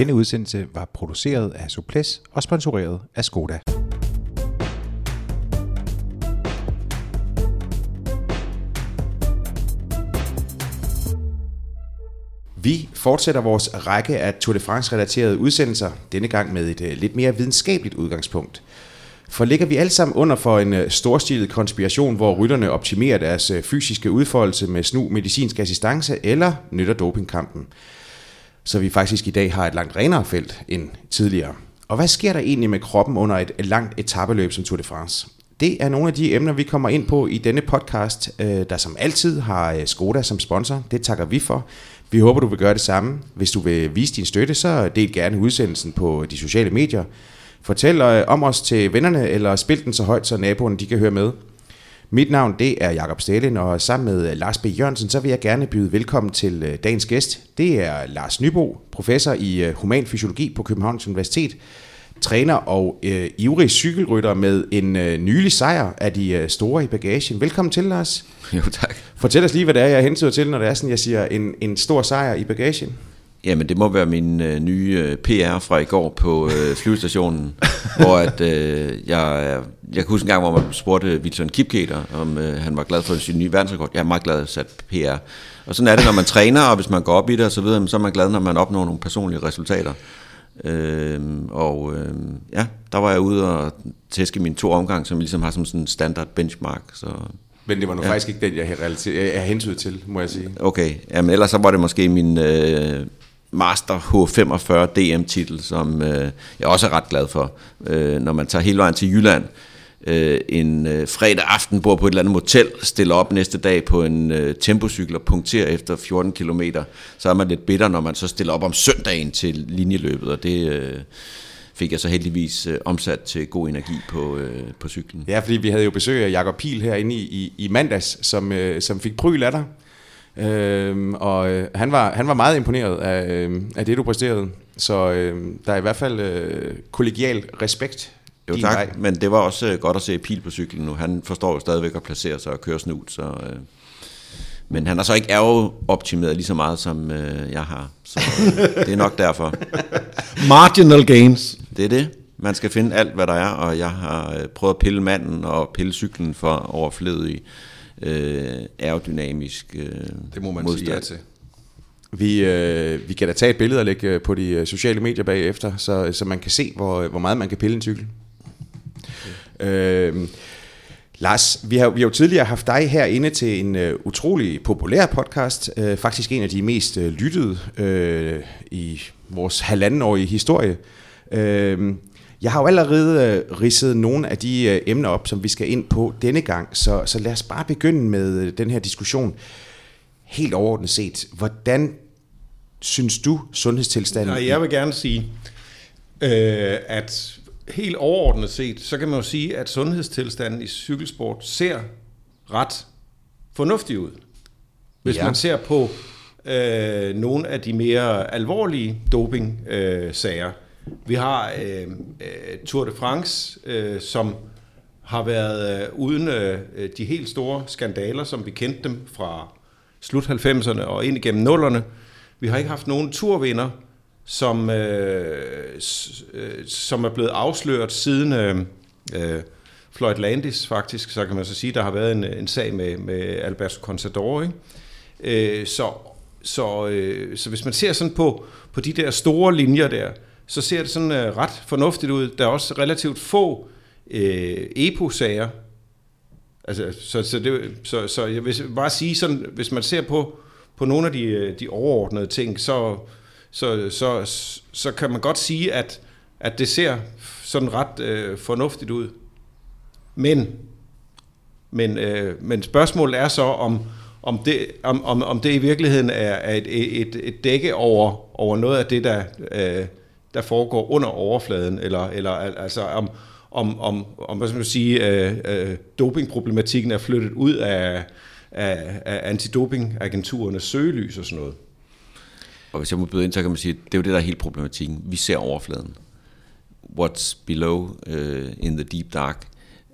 Denne udsendelse var produceret af Suples og sponsoreret af Skoda. Vi fortsætter vores række af Tour de France-relaterede udsendelser, denne gang med et øh, lidt mere videnskabeligt udgangspunkt. For ligger vi alle sammen under for en øh, storstilet konspiration, hvor rytterne optimerer deres øh, fysiske udfoldelse med snu medicinsk assistance eller nytter dopingkampen? Så vi faktisk i dag har et langt renere felt end tidligere. Og hvad sker der egentlig med kroppen under et langt etabeløb som Tour de France? Det er nogle af de emner, vi kommer ind på i denne podcast, øh, der som altid har øh, Skoda som sponsor. Det takker vi for. Vi håber, du vil gøre det samme. Hvis du vil vise din støtte, så del gerne udsendelsen på de sociale medier. Fortæl øh, om os til vennerne, eller spil den så højt, så naboerne de kan høre med. Mit navn det er Jakob Stalin, og sammen med Lars B. Jørgensen, så vil jeg gerne byde velkommen til øh, dagens gæst. Det er Lars Nybo, professor i øh, human fysiologi på Københavns Universitet, træner og øh, ivrig cykelrytter med en øh, nylig sejr af de øh, store i bagagen. Velkommen til, Lars. Jo, tak. Fortæl os lige, hvad det er, jeg hentyder til, når det er sådan, jeg siger en, en stor sejr i bagagen. Jamen, det må være min øh, nye øh, PR fra i går på øh, flyvestationen, hvor at, øh, jeg, jeg kan huske en gang, hvor man spurgte Wilson Kipketer, om øh, han var glad for sin nye verdensrekord. Jeg er meget glad at sat PR. Og sådan er det, når man træner, og hvis man går op i det og så videre, så er man glad, når man opnår nogle personlige resultater. Øh, og øh, ja, der var jeg ude og tæske mine to omgang, som ligesom har som sådan en standard benchmark. Så, Men det var nu ja. faktisk ikke den, jeg, relater, jeg hentede til, må jeg sige. Okay, jamen ellers så var det måske min øh, Master H45 DM-titel, som øh, jeg også er ret glad for. Øh, når man tager hele vejen til Jylland, øh, en øh, fredag aften, bor på et eller andet motel, stiller op næste dag på en øh, tempocykel og punkterer efter 14 km, så er man lidt bitter, når man så stiller op om søndagen til linjeløbet, og det... Øh, fik jeg så heldigvis øh, omsat til god energi på, øh, på cyklen. Ja, fordi vi havde jo besøg af Jakob Pil herinde i, i, i mandags, som, øh, som fik pryl af dig. Øhm, og øh, han, var, han var meget imponeret af, øh, af det, du præsterede. Så øh, der er i hvert fald øh, kollegial respekt jo tak, vej. men det var også øh, godt at se Pil på cyklen nu. Han forstår jo stadigvæk at placere sig og køre snut, så... Øh, men han har så ikke optimeret lige så meget, som øh, jeg har. Så øh, det er nok derfor. Marginal gains. Det er det. Man skal finde alt, hvad der er, og jeg har øh, prøvet at pille manden og pille cyklen for overflødig øh, aerodynamisk øh, Det må man modstand. sige ja til. Vi, øh, vi kan da tage et billede og lægge øh, på de øh, sociale medier bagefter, så, så man kan se, hvor, hvor meget man kan pille en cykel. Øh, Lars, vi har, vi har jo tidligere haft dig herinde til en uh, utrolig populær podcast, uh, faktisk en af de mest uh, lyttede uh, i vores halvandenårige historie. Uh, jeg har jo allerede uh, ridset nogle af de uh, emner op, som vi skal ind på denne gang, så, så lad os bare begynde med uh, den her diskussion. Helt overordnet set, hvordan synes du sundhedstilstanden? Ja, jeg vil gerne sige, øh, at helt overordnet set, så kan man jo sige, at sundhedstilstanden i cykelsport ser ret fornuftig ud. Hvis ja. man ser på øh, nogle af de mere alvorlige doping-sager. Øh, vi har øh, øh, Tour de France, øh, som har været øh, uden øh, de helt store skandaler, som vi kendte dem fra slut 90'erne og ind igennem nullerne. Vi har ikke haft nogen turvinder, som, øh, øh, som er blevet afsløret siden øh, øh, Floyd Landis faktisk, så kan man så sige, der har været en, en sag med, med Alberto Contador. Ikke? Øh, så, så, øh, så hvis man ser sådan på, på de der store linjer der, så ser det sådan øh, ret fornuftigt ud. Der er også relativt få øh, EPO-sager. Altså, så, så, det, så, så jeg vil bare sige sådan, hvis man ser på, på nogle af de, øh, de overordnede ting, så, så, så, så kan man godt sige, at, at det ser sådan ret øh, fornuftigt ud. Men, men, øh, men spørgsmålet er så, om, om, det, om, om, om det i virkeligheden er, er et, et, et dække over, over noget af det, der, øh, der foregår under overfladen, eller, eller altså om, om, om, om hvad skal man sige, øh, øh, dopingproblematikken er flyttet ud af, af, af antidopingagenturernes søgelys og sådan noget. Og hvis jeg må byde ind, så kan man sige, det er jo det, der er helt problematikken. Vi ser overfladen. What's below uh, in the deep dark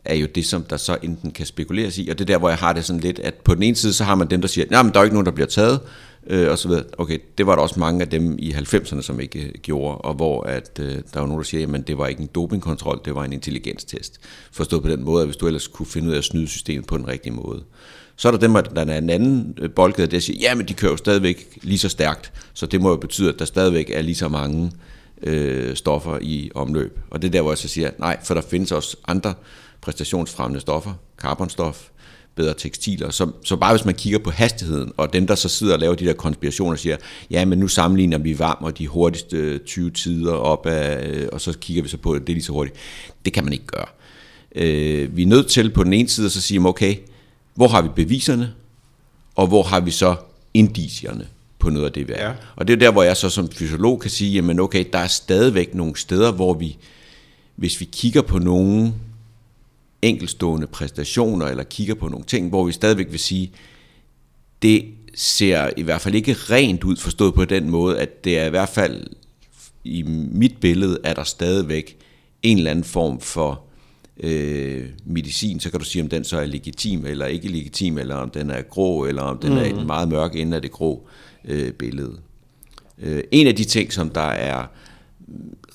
er jo det, som der så enten kan spekuleres i, og det er der, hvor jeg har det sådan lidt, at på den ene side, så har man dem, der siger, nej, men der er jo ikke nogen, der bliver taget, øh, og så videre. Okay, det var der også mange af dem i 90'erne, som ikke øh, gjorde, og hvor at, øh, der var nogen, der siger, at det var ikke en dopingkontrol, det var en intelligenstest. Forstået på den måde, at hvis du ellers kunne finde ud af at snyde systemet på den rigtige måde. Så er der dem, der er en anden øh, boldgade, der siger, ja, men de kører jo stadigvæk lige så stærkt, så det må jo betyde, at der stadigvæk er lige så mange øh, stoffer i omløb. Og det er der, hvor jeg så siger, nej, for der findes også andre præstationsfremmende stoffer, carbonstof, bedre tekstiler. Så, så bare hvis man kigger på hastigheden, og dem, der så sidder og laver de der konspirationer, siger, ja, men nu sammenligner vi varm og de hurtigste 20 tider op af, øh, og så kigger vi så på, at det er lige så hurtigt. Det kan man ikke gøre. Øh, vi er nødt til på den ene side at så sige, okay, hvor har vi beviserne, og hvor har vi så indicierne på noget af det, er. Ja. Og det er der, hvor jeg så som fysiolog kan sige, jamen okay, der er stadigvæk nogle steder, hvor vi, hvis vi kigger på nogle enkelstående præstationer, eller kigger på nogle ting, hvor vi stadigvæk vil sige, det ser i hvert fald ikke rent ud forstået på den måde, at det er i hvert fald i mit billede, er der stadigvæk en eller anden form for øh, medicin, så kan du sige, om den så er legitim eller ikke legitim, eller om den er grå, eller om den mm. er i den meget mørke ende af det grå øh, billede. Øh, en af de ting, som der er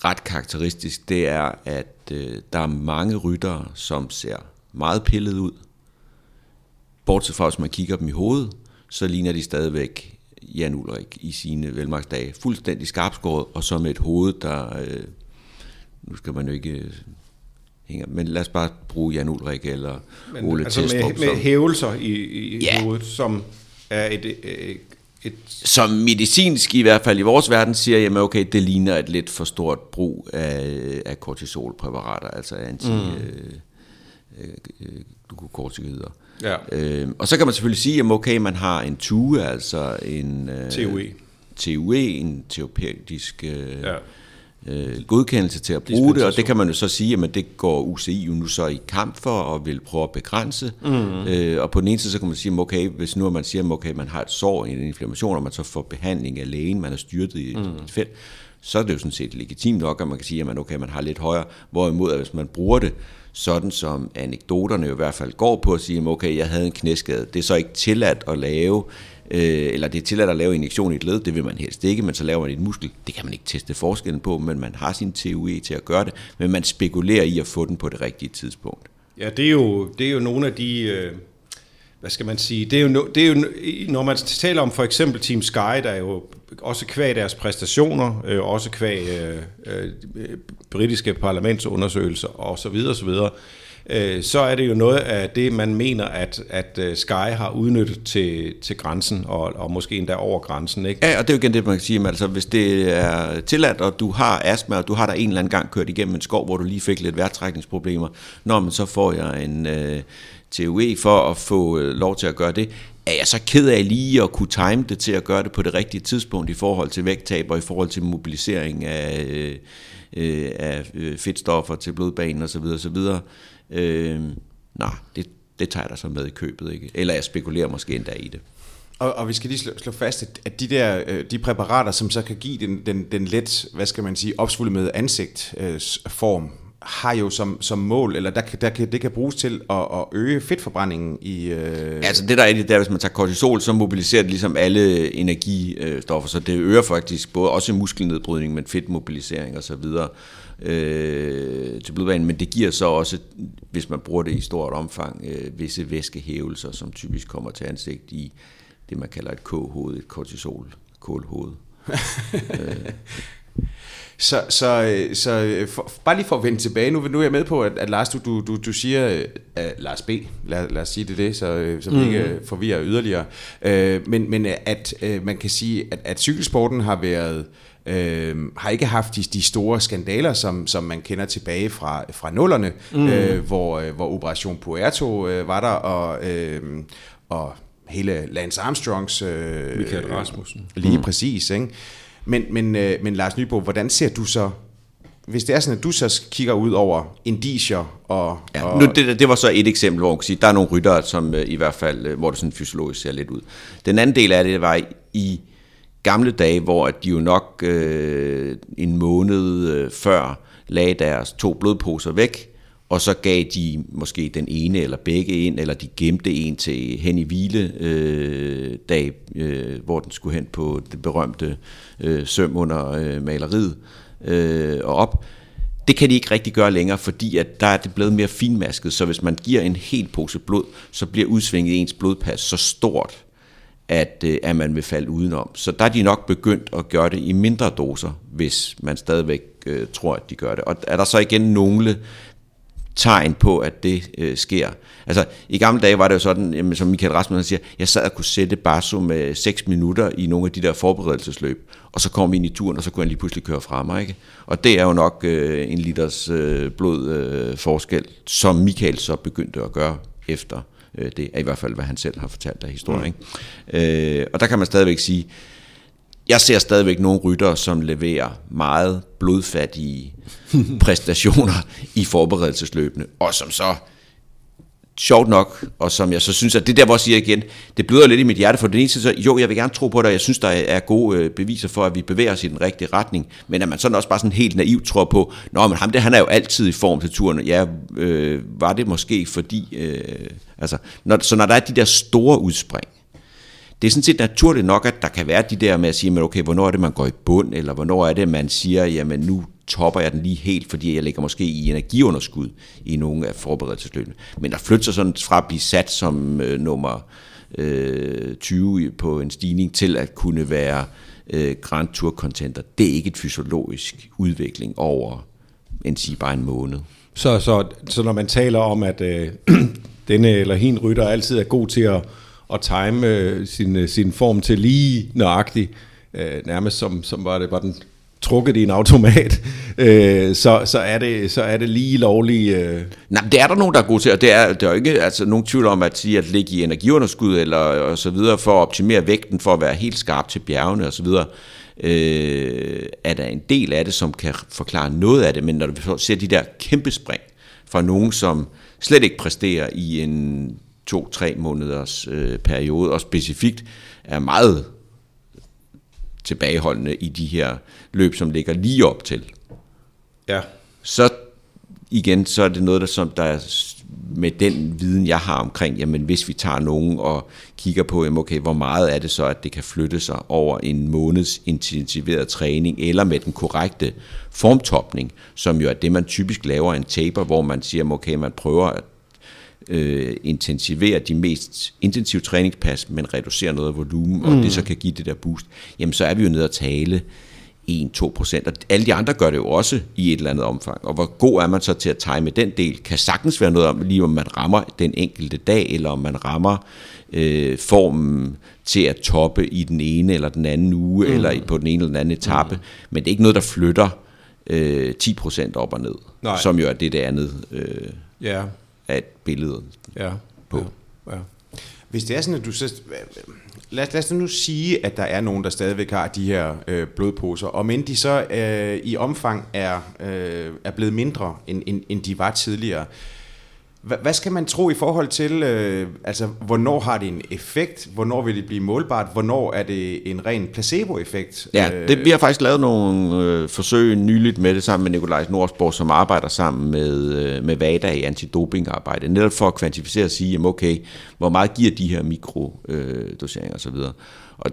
ret karakteristisk, det er, at øh, der er mange ryttere, som ser meget pillet ud. Bortset fra, hvis man kigger dem i hovedet, så ligner de stadigvæk Jan Ulrik i sine velmagtsdage. Fuldstændig skarpskåret, og så med et hoved, der... Øh, nu skal man jo ikke øh, hænge, men lad os bare bruge Jan Ulrik eller men, Ole altså Testrup. Med, med hævelser i, i ja. hovedet, som er et, et, et... Som medicinsk i hvert fald i vores verden siger, jamen okay, det ligner et lidt for stort brug af, af kortisolpræparater, altså anti... Mm. Øh, øh, Ja. Øh, og så kan man selvfølgelig sige, at okay, man har en TUE, altså en... Øh, TUE. TUE, en terapeutisk... Øh, ja øh, godkendelse til at bruge det, og det kan man jo så sige, at det går UCI jo nu så i kamp for og vil prøve at begrænse. Mm. Øh, og på den ene side, så kan man sige, okay, hvis nu man siger, okay, man har et sår, en inflammation, og man så får behandling af lægen, man er styrtet i mm. et felt, så er det jo sådan set legitimt nok, at man kan sige, at man, okay, man har lidt højere, hvorimod at hvis man bruger det, sådan som anekdoterne i hvert fald går på at sige, okay, jeg havde en knæskade, det er så ikke tilladt at lave øh, eller det er tilladt at lave injektion i et led, det vil man helst ikke, men så laver man et muskel. Det kan man ikke teste forskellen på, men man har sin TUE til at gøre det, men man spekulerer i at få den på det rigtige tidspunkt. Ja, det er jo, det er jo nogle af de... Øh hvad skal man sige, det er, jo, det er jo, når man taler om for eksempel Team Sky, der er jo også kvæg deres præstationer, øh, også kvæg øh, øh, britiske parlamentsundersøgelser osv. osv., øh, så er det jo noget af det, man mener, at, at øh, Sky har udnyttet til, til grænsen, og, og måske endda over grænsen. Ikke? Ja, og det er jo igen det, man kan sige, altså hvis det er tilladt, og du har astma, og du har der en eller anden gang kørt igennem en skov, hvor du lige fik lidt vejrtrækningsproblemer, når man så får jeg en øh, TUE for at få øh, lov til at gøre det, er jeg så ked af lige at kunne time det til at gøre det på det rigtige tidspunkt i forhold til vægttab og i forhold til mobilisering af, øh, øh af øh, fedtstoffer til blodbanen osv. osv. Øh, nej, det, det tager jeg da så med i købet, ikke? Eller jeg spekulerer måske endda i det. Og, og vi skal lige slå, slå fast, at de der øh, de præparater, som så kan give den, den, den let, hvad skal man sige, opsvulmede ansigtsform, øh, har jo som, som mål, eller der, der kan, det kan bruges til at, at øge fedtforbrændingen i... Øh... Altså det der er det der, hvis man tager kortisol, så mobiliserer det ligesom alle energistoffer, så det øger faktisk både også muskelnedbrydning, men fedtmobilisering og så videre øh, til blodbanen, men det giver så også, hvis man bruger det i stort omfang, øh, visse væskehævelser, som typisk kommer til ansigt i det, man kalder et K-hoved, et kortisol, kålhoved. øh. Så, så, så for, bare lige for at vende tilbage, nu, nu er jeg med på, at, at Lars, du, du, du, du siger, uh, Lars B, lad, lad os sige det det, så, så vi mm. ikke forvirrer yderligere, uh, men, men at uh, man kan sige, at, at cykelsporten har været øh, har ikke haft de, de store skandaler, som, som man kender tilbage fra, fra nullerne, mm. øh, hvor, øh, hvor Operation Puerto øh, var der, og, øh, og hele Lance Armstrongs... Øh, Michael Rasmussen. Lige mm. præcis, ikke? Men, men, øh, men Lars Nybo, hvordan ser du så hvis det er sådan, at du så kigger ud over indicier og... Ja, og nu, det, det var så et eksempel, hvor man kan sige, der er nogle ryttere, som øh, i hvert fald, øh, hvor det sådan fysiologisk ser lidt ud. Den anden del af det var i gamle dage, hvor de jo nok øh, en måned øh, før lagde deres to blodposer væk, og så gav de måske den ene eller begge ind, eller de gemte en til hen i hvile øh, dag, øh, hvor den skulle hen på det berømte øh, søm under øh, maleriet øh, og op. Det kan de ikke rigtig gøre længere, fordi at der er det blevet mere finmasket, så hvis man giver en hel pose blod, så bliver udsvinget i ens blodpas så stort, at, øh, at man vil falde udenom. Så der er de nok begyndt at gøre det i mindre doser, hvis man stadigvæk øh, tror, at de gør det. Og er der så igen nogle tegn på, at det øh, sker. Altså, i gamle dage var det jo sådan, jamen, som Michael Rasmussen siger, jeg sad og kunne sætte Basso med 6 minutter i nogle af de der forberedelsesløb, og så kom vi ind i turen, og så kunne han lige pludselig køre fra mig. Ikke? Og det er jo nok øh, en liters øh, blod øh, forskel, som Michael så begyndte at gøre efter øh, det, er i hvert fald, hvad han selv har fortalt af historien. Mm. Ikke? Øh, og der kan man stadigvæk sige, jeg ser stadigvæk nogle ryttere, som leverer meget blodfattige præstationer i forberedelsesløbene, og som så sjovt nok, og som jeg så synes, at det der, hvor jeg siger igen, det bløder lidt i mit hjerte, for den ene side, så jo, jeg vil gerne tro på det, og jeg synes, der er gode øh, beviser for, at vi bevæger os i den rigtige retning, men at man sådan også bare sådan helt naivt tror på, nå, men ham der, han er jo altid i form til turen, ja, øh, var det måske fordi, øh, altså, når, så når der er de der store udspring, det er sådan set naturligt nok, at der kan være de der med at sige, men okay, hvornår er det, man går i bund, eller hvornår er det, man siger, jamen nu topper jeg den lige helt, fordi jeg ligger måske i energiunderskud i nogle af forberedelsesløbene. Men der flytter sig sådan fra at blive sat som øh, nummer øh, 20 på en stigning til at kunne være øh, Grand Tour contenter, Det er ikke et fysiologisk udvikling over en sige bare en måned. Så, så, så når man taler om, at øh, denne eller hin rytter altid er god til at at time øh, sin, øh, sin form til lige nøjagtigt, øh, nærmest som, som var, det, var den trukket i en automat, øh, så, så, er det, så er det lige lovligt. Øh. Nej, det er der nogen, der er gode til, og det er, det er jo ikke altså, nogen tvivl om at sige, at ligge i energiunderskud eller og så videre, for at optimere vægten, for at være helt skarp til bjergene og så videre, øh, er der en del af det, som kan forklare noget af det, men når du ser de der kæmpe spring fra nogen, som slet ikke præsterer i en to-tre måneders øh, periode, og specifikt er meget tilbageholdende i de her løb, som ligger lige op til. Ja. Så igen, så er det noget, der, som der er med den viden, jeg har omkring, jamen hvis vi tager nogen og kigger på, jamen okay, hvor meget er det så, at det kan flytte sig over en måneds intensiveret træning, eller med den korrekte formtopning, som jo er det, man typisk laver en taper, hvor man siger, okay, man prøver at øh, intensivere de mest intensive træningspas, men reducere noget af volumen, mm. og det så kan give det der boost, jamen så er vi jo nede at tale 1-2 procent, og alle de andre gør det jo også i et eller andet omfang. Og hvor god er man så til at time den del, kan sagtens være noget om, lige om man rammer den enkelte dag, eller om man rammer øh, formen til at toppe i den ene eller den anden uge, mm. eller på den ene eller den anden etape, mm. men det er ikke noget, der flytter øh, 10 procent op og ned, Nej. som jo er det, det andet øh, ja af et billede ja. på. Ja. Ja. Hvis det er sådan, at du så... Lad, lad os nu sige, at der er nogen, der stadigvæk har de her øh, blodposer, og men de så øh, i omfang er, øh, er blevet mindre, end, end, end de var tidligere. Hvad skal man tro i forhold til, øh, altså hvornår har det en effekt, hvornår vil det blive målbart, hvornår er det en ren placebo-effekt? Ja, det, vi har faktisk lavet nogle øh, forsøg nyligt med det sammen med Nikolaj Nordsborg, som arbejder sammen med, øh, med VADA i antidopingarbejde, netop for at kvantificere og sige, jamen okay, hvor meget giver de her mikrodoseringer øh, osv. Og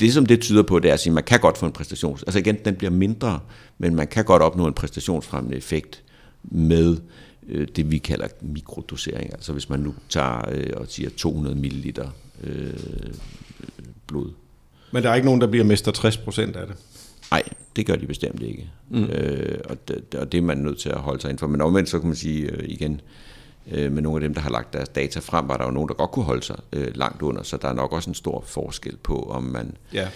det som det tyder på, det er at sige, at man kan godt få en præstation, altså igen, den bliver mindre, men man kan godt opnå en præstationsfremmende effekt med øh, det, vi kalder mikrodosering. Altså hvis man nu tager øh, og siger 200 ml øh, blod. Men der er ikke nogen, der bliver mester 60 procent af det? Nej, det gør de bestemt ikke. Mm. Øh, og, det, og det er man nødt til at holde sig ind for. Men omvendt så kan man sige øh, igen, øh, med nogle af dem, der har lagt deres data frem, var der jo nogen, der godt kunne holde sig øh, langt under, så der er nok også en stor forskel på, om man... Ja.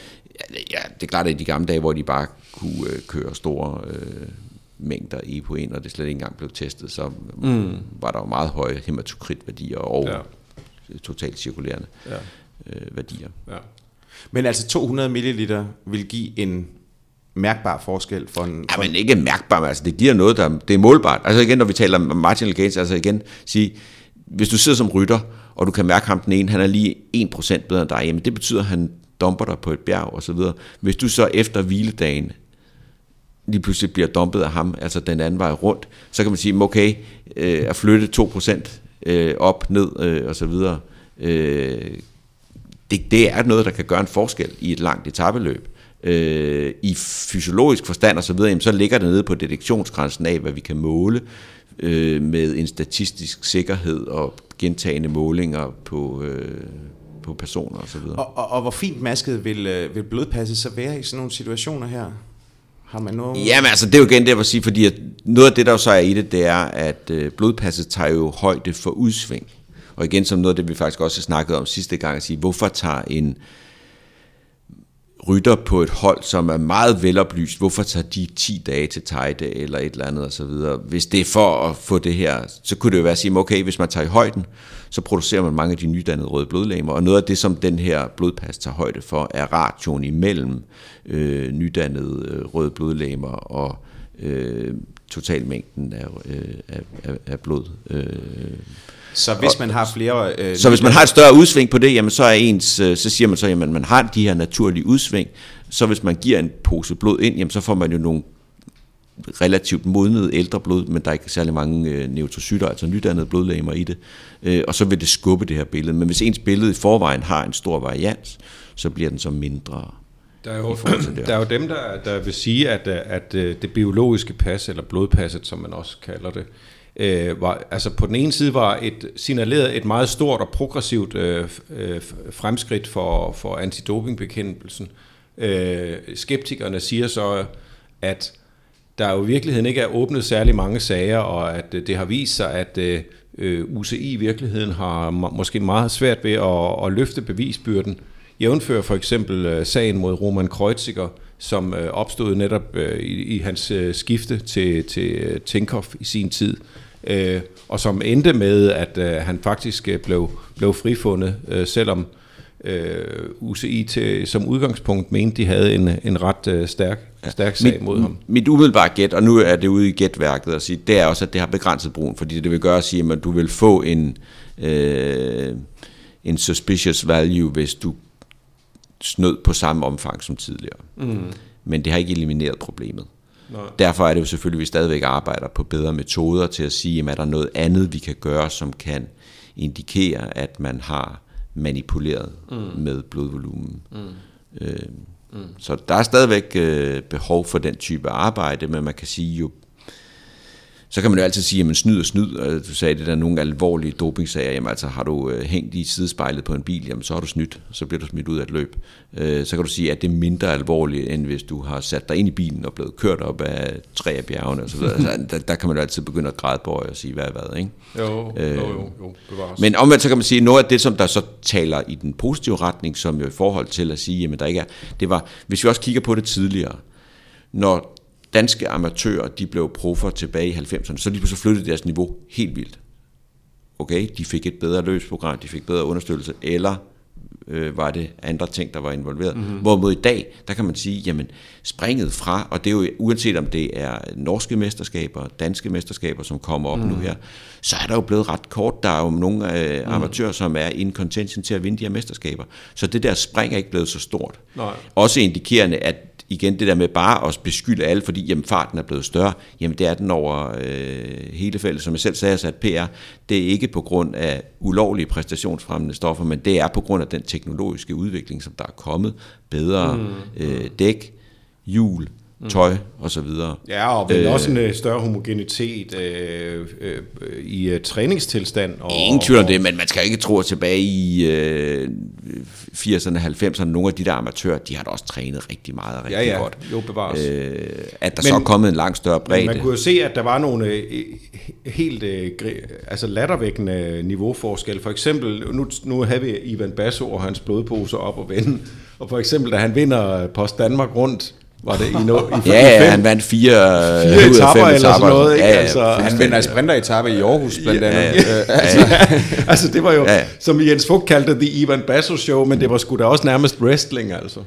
Ja, ja det er klart, at i de gamle dage, hvor de bare kunne øh, køre store øh, mængder EPO1, og det slet ikke engang blev testet, så mm. var der jo meget høje hematokritværdier og ja. totalt cirkulerende ja. øh, værdier. Ja. Men altså 200 ml vil give en mærkbar forskel for en... Ja, men ikke mærkbar, men altså det giver noget, der det er målbart. Altså igen, når vi taler om marginal gains, altså igen, sige, hvis du sidder som rytter, og du kan mærke ham den ene, han er lige 1% bedre end dig, jamen det betyder, at han dumper dig på et bjerg og så videre. Hvis du så efter hviledagen lige pludselig bliver dumpet af ham, altså den anden vej rundt, så kan man sige, okay, øh, at flytte 2% øh, op, ned øh, og så videre, øh, det, det er noget, der kan gøre en forskel i et langt etabeløb. Øh, I fysiologisk forstand og så videre, jamen, så ligger det nede på detektionsgrænsen af, hvad vi kan måle øh, med en statistisk sikkerhed og gentagende målinger på, øh, på personer og så videre. Og, og, og hvor fint masket vil, øh, vil blodpasset så være i sådan nogle situationer her? Har man noget... Jamen altså, det er jo igen det, jeg vil sige, fordi at noget af det, der jo så er i det, det er, at øh, blodpasset tager jo højde for udsving. Og igen, som noget af det, vi faktisk også snakkede om sidste gang, at sige, hvorfor tager en rytter på et hold, som er meget veloplyst, hvorfor tager de 10 dage til Tejde eller et eller andet osv. Hvis det er for at få det her, så kunne det jo være at sige, okay, hvis man tager i højden, så producerer man mange af de nydannede røde blodlegemer, og noget af det, som den her blodpas tager højde for, er ratioen imellem øh, nydannede øh, røde blodlegemer og øh, totalmængden af, øh, af, af, blod. Øh, så hvis man har flere... Øh, så hvis man har et større udsving på det, jamen så er ens, øh, så siger man så, at man har de her naturlige udsving. Så hvis man giver en pose blod ind, jamen så får man jo nogle relativt modnet ældre blod, men der er ikke særlig mange øh, neutrocytter, altså nydannede blodlegemer i det. Øh, og så vil det skubbe det her billede. Men hvis ens billede i forvejen har en stor varians, så bliver den så mindre. Der er jo, der er jo dem, der, der vil sige, at, at øh, det biologiske pas, eller blodpasset, som man også kalder det, øh, var, altså på den ene side var et signaleret et meget stort og progressivt øh, øh, fremskridt for, for antidopingbekæmpelsen. Øh, skeptikerne siger så, at der jo i virkeligheden ikke er åbnet særlig mange sager, og at øh, det har vist sig, at øh, UCI i virkeligheden har måske meget svært ved at, at løfte bevisbyrden. Jævnfører for eksempel øh, sagen mod Roman Kreuziger, som øh, opstod netop øh, i, i hans skifte til, til Tinkoff i sin tid øh, og som endte med, at øh, han faktisk blev, blev frifundet, øh, selvom øh, UCI til, som udgangspunkt mente, de havde en, en ret øh, stærk, stærk sag mit, mod ham. Mit umiddelbare gæt, og nu er det ude i gætværket at sige, det er også, at det har begrænset brugen, fordi det vil gøre at sige, at du vil få en, øh, en suspicious value, hvis du snød på samme omfang som tidligere. Mm. Men det har ikke elimineret problemet. Nej. Derfor er det jo selvfølgelig, at vi stadigvæk arbejder på bedre metoder til at sige, at er der noget andet, vi kan gøre, som kan indikere, at man har manipuleret mm. med blodvolumen. Mm. Øh, mm. Så der er stadigvæk øh, behov for den type arbejde, men man kan sige, jo så kan man jo altid sige, at man snyd og snyd. Du sagde, det der nogle alvorlige dopingsager. Jamen altså, har du øh, hængt i sidespejlet på en bil, jamen så har du snydt. Så bliver du smidt ud af et løb. Øh, så kan du sige, at det er mindre alvorligt, end hvis du har sat dig ind i bilen og blevet kørt op af tre af bjergene. Og så videre. altså, der, der, kan man jo altid begynde at græde på og sige, hvad er hvad, ikke? Jo, øh, jo, jo, jo bevares. Men omvendt så kan man sige, noget af det, som der så taler i den positive retning, som jo i forhold til at sige, jamen der ikke er, det var, hvis vi også kigger på det tidligere, når danske amatører, de blev proffer tilbage i 90'erne, så de så flyttede deres niveau helt vildt. Okay, de fik et bedre løbsprogram, de fik bedre understøttelse, eller øh, var det andre ting, der var involveret. Mm-hmm. Hvorimod i dag, der kan man sige, jamen springet fra, og det er jo uanset om det er norske mesterskaber, danske mesterskaber, som kommer op mm. nu her, så er der jo blevet ret kort. Der er jo nogle øh, mm. amatører, som er in contention til at vinde de her mesterskaber. Så det der spring er ikke blevet så stort. Nej. Også indikerende, at igen det der med bare at beskylde alle, fordi jamen, farten er blevet større, jamen det er den over øh, hele feltet. Som jeg selv sagde, så at PR, det er ikke på grund af ulovlige præstationsfremmende stoffer, men det er på grund af den teknologiske udvikling, som der er kommet. Bedre mm. øh, dæk, hjul. Tøj og så videre. Ja, og vel øh, også en øh, større homogenitet øh, øh, i uh, træningstilstand. Og, ingen tvivl om det, men man skal ikke tro at tilbage i øh, 80'erne, 90'erne, nogle af de der amatører, de har da også trænet rigtig meget og rigtig ja, ja. godt. Jo, bevares. Øh, at der men, så er kommet en langt større bredde. Man kunne jo se, at der var nogle øh, helt øh, altså lattervækkende niveauforskel. For eksempel, nu, nu havde vi Ivan Basso og hans blodposer op og vende. Og for eksempel, da han vinder Post Danmark rundt, var det i, no, i, ja, ja, han vandt fire, fire ud af fem eller sådan noget. Ikke? Ja, ja, altså, han vinder sprinteretappe i Aarhus blandt ja, andet. Ja, ja, altså, ja. altså det var jo, ja. som Jens Fugt kaldte The Ivan Basso Show, men det var sgu da også nærmest wrestling altså.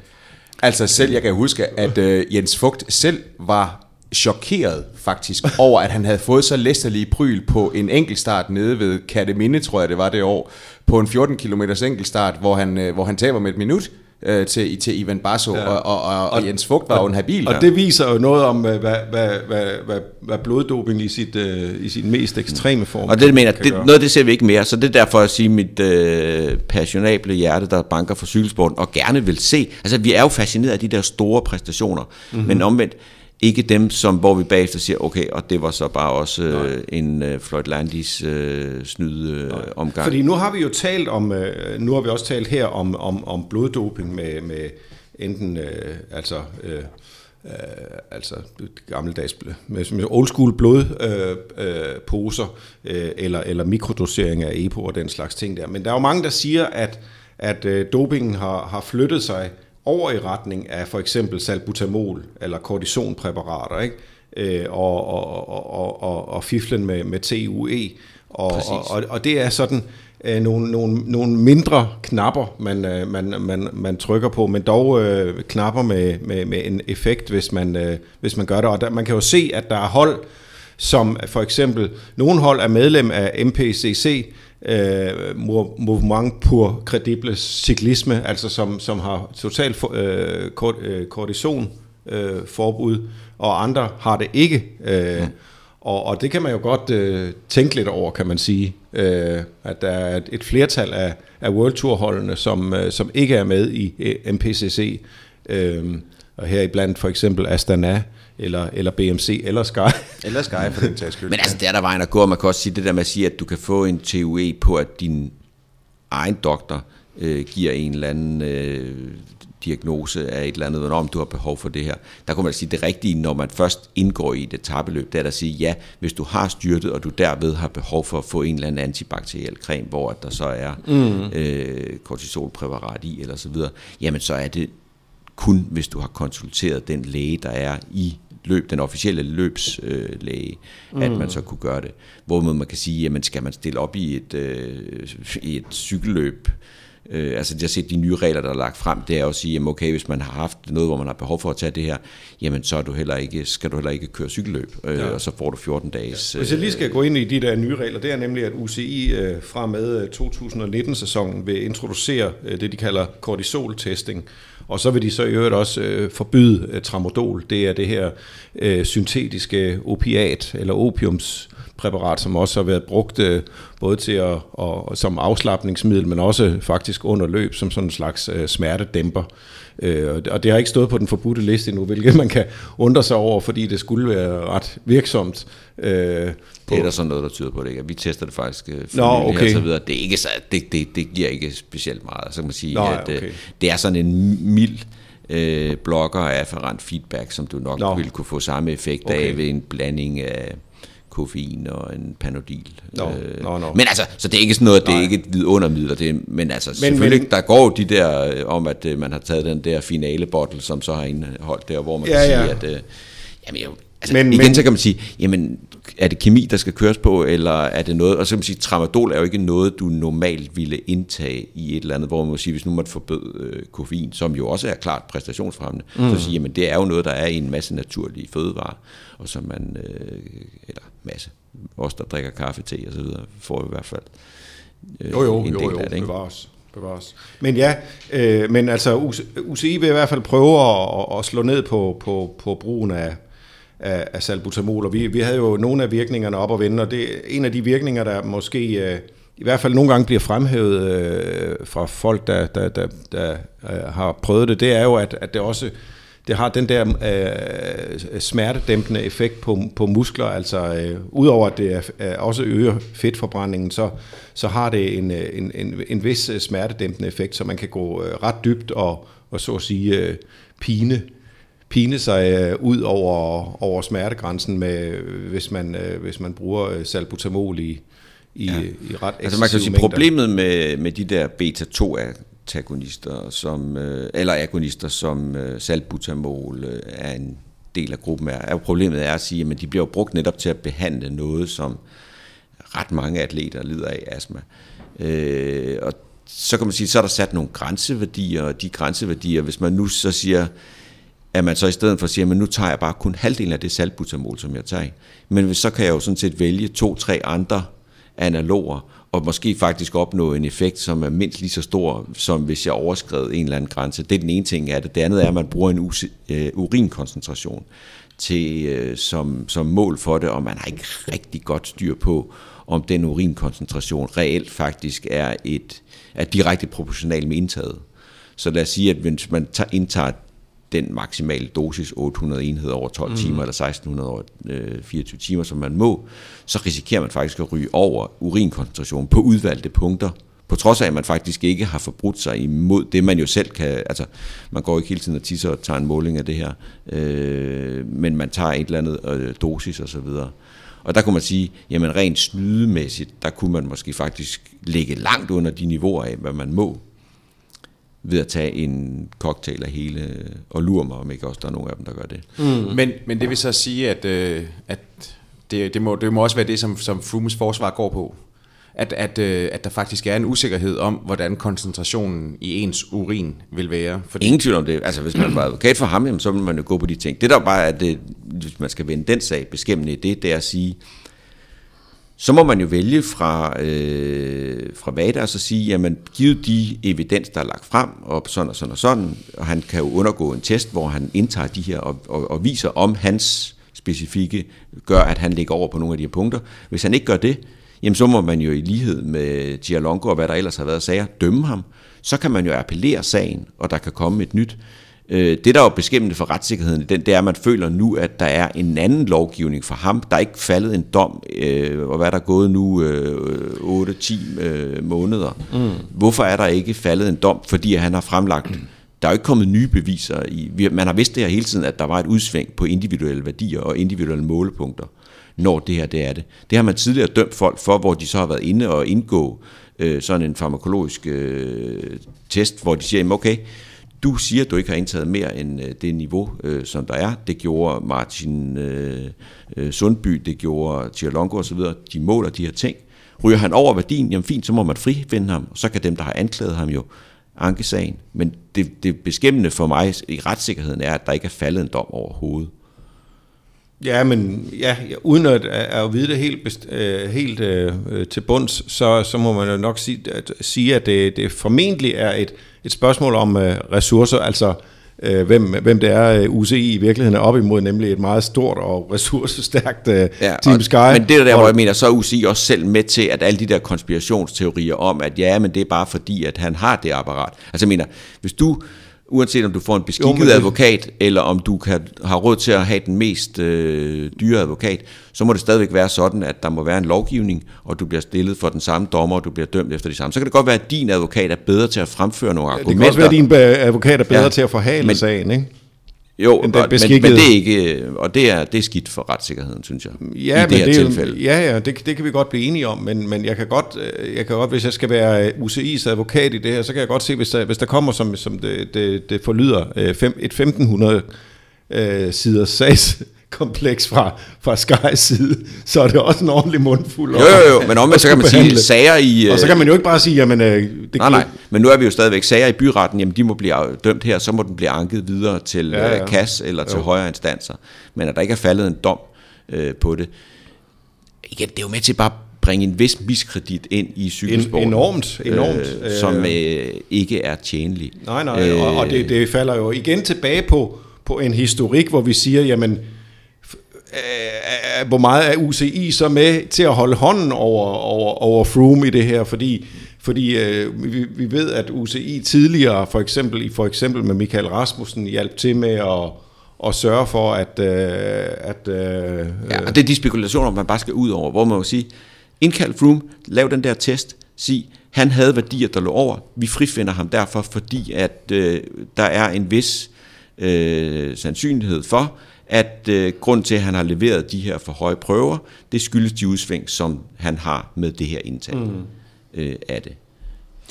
Altså selv, jeg kan huske, at uh, Jens Fugt selv var chokeret faktisk over, at han havde fået så læsterlige pryl på en enkeltstart nede ved Kateminde, tror jeg det var det år, på en 14 km enkeltstart, hvor han, uh, hvor han taber med et minut øh, til, til Ivan Basso, ja. og, og, og, og Jens Fugt var og, jo en habil. Og det viser jo noget om, hvad, hvad, hvad, hvad, hvad bloddoping i, sit, uh, i sin mest ekstreme form Og det mener det, noget af det ser vi ikke mere, så det er derfor at sige mit uh, passionable hjerte, der banker for cykelsporten, og gerne vil se, altså vi er jo fascineret af de der store præstationer, mm-hmm. men omvendt, ikke dem, som, hvor vi bagefter siger, okay, og det var så bare også øh, en øh, Floyd Landis øh, snyd øh, omgang. Fordi nu har vi jo talt om, øh, nu har vi også talt her om, om, om bloddoping med, med enten, øh, altså... Øh, øh, altså gammeldags med, med old school blodposer øh, øh, eller, eller mikrodosering af EPO og den slags ting der. Men der er jo mange, der siger, at, at øh, dopingen har, har flyttet sig over i retning af for eksempel salbutamol eller kortisonpræparater, ikke? Øh, og, og, og, og, og fiflen med, med TUE. Og, og, og, og det er sådan øh, nogle, nogle, nogle mindre knapper, man, øh, man, man, man trykker på, men dog øh, knapper med, med, med en effekt, hvis man, øh, hvis man gør det. Og der, man kan jo se, at der er hold, som for eksempel, nogle hold er medlem af MPCC, øh, Mouvement pour Credible Cyklisme, altså som, som har totalt for, øh, kort, øh, kortison øh, forbud, og andre har det ikke. Øh, mm. og, og det kan man jo godt øh, tænke lidt over, kan man sige, øh, at der er et, et flertal af, af World Tour holdene, som, øh, som ikke er med i øh, MPCC, øh, og her iblandt for eksempel Astana, eller, eller BMC, eller Sky. Eller Sky for den tages skyld. Men altså, det er der vejen at gå, og man kan også sige det der med at sige, at du kan få en TUE på, at din egen doktor øh, giver en eller anden øh, diagnose af et eller andet, om du har behov for det her. Der kunne man sige, det rigtige, når man først indgår i et etabeløb, det er at sige, ja, hvis du har styrtet, og du derved har behov for at få en eller anden antibakteriel creme, hvor der så er mm. øh, kortisolpræparat i, eller så videre, jamen så er det kun, hvis du har konsulteret den læge, der er i løb, den officielle løbslæge, øh, mm. at man så kunne gøre det. Hvor man kan sige, jamen skal man stille op i et, øh, i et cykelløb, Øh, altså jeg har set de nye regler, der er lagt frem, det er at sige, jamen okay, hvis man har haft noget, hvor man har behov for at tage det her, jamen så er du heller ikke, skal du heller ikke køre cykelløb, øh, ja. og så får du 14 dages... Ja. Hvis jeg lige skal gå ind i de der nye regler, det er nemlig, at UCI øh, fra med 2019-sæsonen vil introducere øh, det, de kalder kortisoltesting, og så vil de så i øvrigt også øh, forbyde øh, tramadol. Det er det her øh, syntetiske opiat, eller opiumspræparat, som også har været brugt øh, både til at, og, som afslappningsmiddel, men også faktisk under løb som sådan en slags øh, smertedæmper. Øh, og det har ikke stået på den forbudte liste endnu, hvilket man kan undre sig over, fordi det skulle være ret virksomt. Øh, det er der sådan noget, der tyder på det. Ikke? Vi tester det faktisk øh, Nå, okay. og så videre. Det, er ikke så, det, det, det giver ikke specielt meget. Så kan man sige, Nå, at øh, okay. det er sådan en mild øh, blokker af afferent feedback, som du nok Nå. ville kunne få samme effekt okay. af ved en blanding af koffein og en panodil. No, øh, no, no. Men altså, så det er ikke sådan noget, det er ikke et vidundermiddel, det men altså, men, selvfølgelig, men, der går jo de der øh, om, at øh, man har taget den der finale bottle, som så har indeholdt der, hvor man ja, kan ja. sige, at øh, jamen, jeg, altså, men, igen men, så kan man sige, jamen, er det kemi, der skal køres på, eller er det noget, og så kan man sige, tramadol er jo ikke noget, du normalt ville indtage i et eller andet, hvor man må sige, hvis nu man forbød øh, koffein, som jo også er klart præstationsfremmende, mm. så siger jamen det er jo noget, der er i en masse naturlige fødevarer, og som man, øh, eller masse, os der drikker kaffe, te og så videre, får i hvert fald øh, jo, jo, en del jo, jo, af det. Ikke? Bevares. Bevares. Men ja, øh, men altså UCI vil i hvert fald prøve at, at slå ned på, på, på brugen af, af, af salbutamol, og vi, vi havde jo nogle af virkningerne op at vende, og det er en af de virkninger, der måske øh, i hvert fald nogle gange bliver fremhævet øh, fra folk, der, der, der, der øh, har prøvet det, det er jo, at, at det også det har den der øh, smertedæmpende effekt på, på muskler, altså øh, udover at det er, er også øger fedtforbrændingen, så, så har det en, en, en, en vis smertedæmpende effekt, så man kan gå øh, ret dybt og, og så at sige øh, pine pine sig øh, ud over, over smertegrænsen, med, hvis, man, øh, hvis man bruger øh, salbutamol i, i, ja. i ret Altså man kan sige, mængder. problemet med, med de der beta-2 antagonister, som, øh, eller agonister, som øh, salbutamol øh, er en del af gruppen er, problemet er at sige, at de bliver jo brugt netop til at behandle noget, som ret mange atleter lider af astma. Øh, og så kan man sige, så er der sat nogle grænseværdier, og de grænseværdier, hvis man nu så siger, at man så i stedet for siger, at nu tager jeg bare kun halvdelen af det salbutamol, som jeg tager. Men så kan jeg jo sådan set vælge to-tre andre analoger, og måske faktisk opnå en effekt, som er mindst lige så stor, som hvis jeg overskred en eller anden grænse. Det er den ene ting af det. Det andet er, at man bruger en øh, urinkoncentration til, øh, som, som mål for det, og man har ikke rigtig godt styr på, om den urinkoncentration reelt faktisk er, et, er direkte proportional med indtaget. Så lad os sige, at hvis man tager, indtager den maksimale dosis, 800 enheder over 12 mm. timer, eller 1600 over øh, 24 timer, som man må, så risikerer man faktisk at ryge over urinkoncentration på udvalgte punkter, på trods af, at man faktisk ikke har forbrudt sig imod det, man jo selv kan, altså man går ikke hele tiden og tisser og tager en måling af det her, øh, men man tager et eller andet øh, dosis og så videre. Og der kunne man sige, jamen rent snydemæssigt, der kunne man måske faktisk ligge langt under de niveauer af, hvad man må ved at tage en cocktail af hele, og lure mig, om ikke også der er nogen af dem, der gør det. Mm. Men, men det vil så sige, at, øh, at det, det, må, det må også være det, som, som Frumes forsvar går på. At, at, øh, at der faktisk er en usikkerhed om, hvordan koncentrationen i ens urin vil være. Fordi... Ingen tvivl om det. Altså, hvis man var advokat for ham, jamen, så vil man jo gå på de ting. Det der bare er, det, hvis man skal vende den sag beskæmmende i det, det er at sige, så må man jo vælge fra, øh, fra VADA og så sige, jamen givet de evidens, der er lagt frem, og sådan og sådan og sådan, og han kan jo undergå en test, hvor han indtager de her og, og, og viser, om hans specifikke gør, at han ligger over på nogle af de her punkter. Hvis han ikke gør det, jamen så må man jo i lighed med Gialongo og hvad der ellers har været sager, dømme ham. Så kan man jo appellere sagen, og der kan komme et nyt. Øh, det, der er jo beskæmmende for retssikkerheden, den, det er, at man føler nu, at der er en anden lovgivning for ham. Der er ikke faldet en dom, øh, og hvad der er gået nu, øh, 8-10 øh, måneder. Mm. Hvorfor er der ikke faldet en dom? Fordi han har fremlagt... Mm. Der er jo ikke kommet nye beviser. I, man har vidst det her hele tiden, at der var et udsving på individuelle værdier og individuelle målepunkter, når det her det er det. Det har man tidligere dømt folk for, hvor de så har været inde og indgå øh, sådan en farmakologisk øh, test, hvor de siger, okay, du siger, at du ikke har indtaget mere end øh, det niveau, øh, som der er. Det gjorde Martin øh, øh Sundby, det gjorde Tjerlongo osv. De måler de her ting. Ryger han over værdien, jamen fint, så må man frifinde ham, og så kan dem, der har anklaget ham jo anke sagen. Men det, det beskæmmende for mig i retssikkerheden er, at der ikke er faldet en dom overhovedet. Ja, men ja, uden at, at vide det helt, best, øh, helt øh, til bunds, så, så må man jo nok sige, at, sige, at det, det formentlig er et, et spørgsmål om øh, ressourcer, altså øh, hvem, hvem det er, øh, UCI i virkeligheden er op imod, nemlig et meget stort og ressourcestærkt øh, ja, Team Sky. Men det er der, hvor jeg mener, så er UCI også selv med til, at alle de der konspirationsteorier om, at ja, men det er bare fordi, at han har det apparat. Altså jeg mener, hvis du uanset om du får en beskikket jo, det... advokat, eller om du kan, har råd til at have den mest øh, dyre advokat, så må det stadigvæk være sådan, at der må være en lovgivning, og du bliver stillet for den samme dommer, og du bliver dømt efter de samme. Så kan det godt være, at din advokat er bedre til at fremføre nogle argumenter. Det kan også være, at din advokat er bedre ja, til at forhale men, sagen, ikke? Jo, og, men, men det er ikke, og det er, det er skidt for retssikkerheden, synes jeg, ja, i det men her det, tilfælde. Ja, ja, det, det kan vi godt blive enige om, men, men jeg, kan godt, øh, jeg kan godt, hvis jeg skal være UCI's advokat i det her, så kan jeg godt se, hvis der, hvis der kommer, som, som det, det, det forlyder, øh, fem, et 1500 øh, siders sags, kompleks fra, fra Sky's side, så er det også en ordentlig mundfuld. Jo, jo, jo, men omvendt så kan man sige, sager i... Og så kan man jo ikke bare sige, jamen... Øh, det nej, nej, men nu er vi jo stadigvæk sager i byretten, jamen de må blive dømt her, så må den blive anket videre til ja, ja. KAS eller til jo. højere instanser. Men at der ikke er faldet en dom øh, på det, igen, det er jo med til bare bringe en vis miskredit ind i cykelsporten. Enormt, enormt. Øh, som øh, ikke er tjenlig. Nej, nej, øh, og, og det, det falder jo igen tilbage på, på en historik, hvor vi siger, jamen Øh, hvor meget er UCI så med til at holde hånden over, over, over Froome i det her, fordi fordi øh, vi, vi ved, at UCI tidligere, for eksempel, for eksempel med Michael Rasmussen, hjalp til med at, at sørge for, at... Øh, at øh, ja, og det er de spekulationer, man bare skal ud over, hvor man må sige, indkald Froome, lav den der test, sig, han havde værdier, der lå over, vi frifinder ham derfor, fordi at øh, der er en vis øh, sandsynlighed for, at øh, grund til, at han har leveret de her for høje prøver, det skyldes de udsving, som han har med det her indtag mm. øh, af det.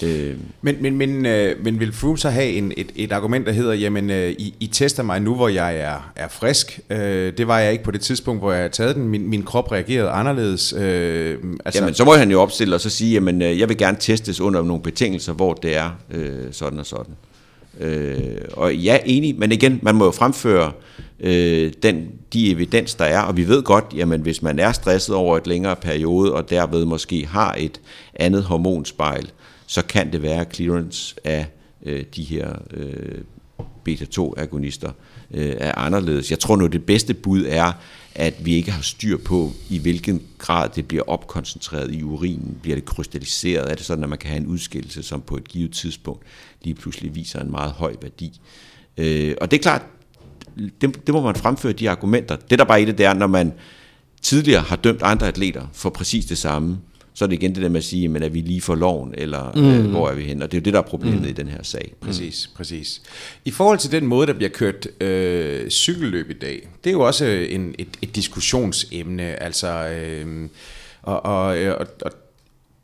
Øh. Men, men, men, øh, men vil Froome så have en, et, et argument, der hedder, jamen, øh, I, I tester mig nu, hvor jeg er, er frisk. Øh, det var jeg ikke på det tidspunkt, hvor jeg havde taget den. Min, min krop reagerede anderledes. Øh, altså. Jamen, så må han jo opstille og så sige, jamen, øh, jeg vil gerne testes under nogle betingelser, hvor det er øh, sådan og sådan. Øh, og ja, enig, men igen, man må jo fremføre øh, den, de evidens, der er, og vi ved godt, jamen hvis man er stresset over et længere periode, og derved måske har et andet hormonspejl, så kan det være clearance af øh, de her øh, beta-2-agonister øh, er anderledes. Jeg tror nu, det bedste bud er, at vi ikke har styr på, i hvilken grad det bliver opkoncentreret i urinen. Bliver det krystalliseret? Er det sådan, at man kan have en udskillelse, som på et givet tidspunkt lige pludselig viser en meget høj værdi? Øh, og det er klart, det, det må man fremføre de argumenter. Det der bare i det, det er, når man tidligere har dømt andre atleter for præcis det samme, så er det igen det der med at sige, men er vi lige for loven, eller mm. øh, hvor er vi hen? Og det er jo det, der er problemet mm. i den her sag. Præcis, mm. præcis. I forhold til den måde, der bliver kørt øh, cykelløb i dag, det er jo også en, et, et diskussionsemne, altså... Øh, og, og, og, og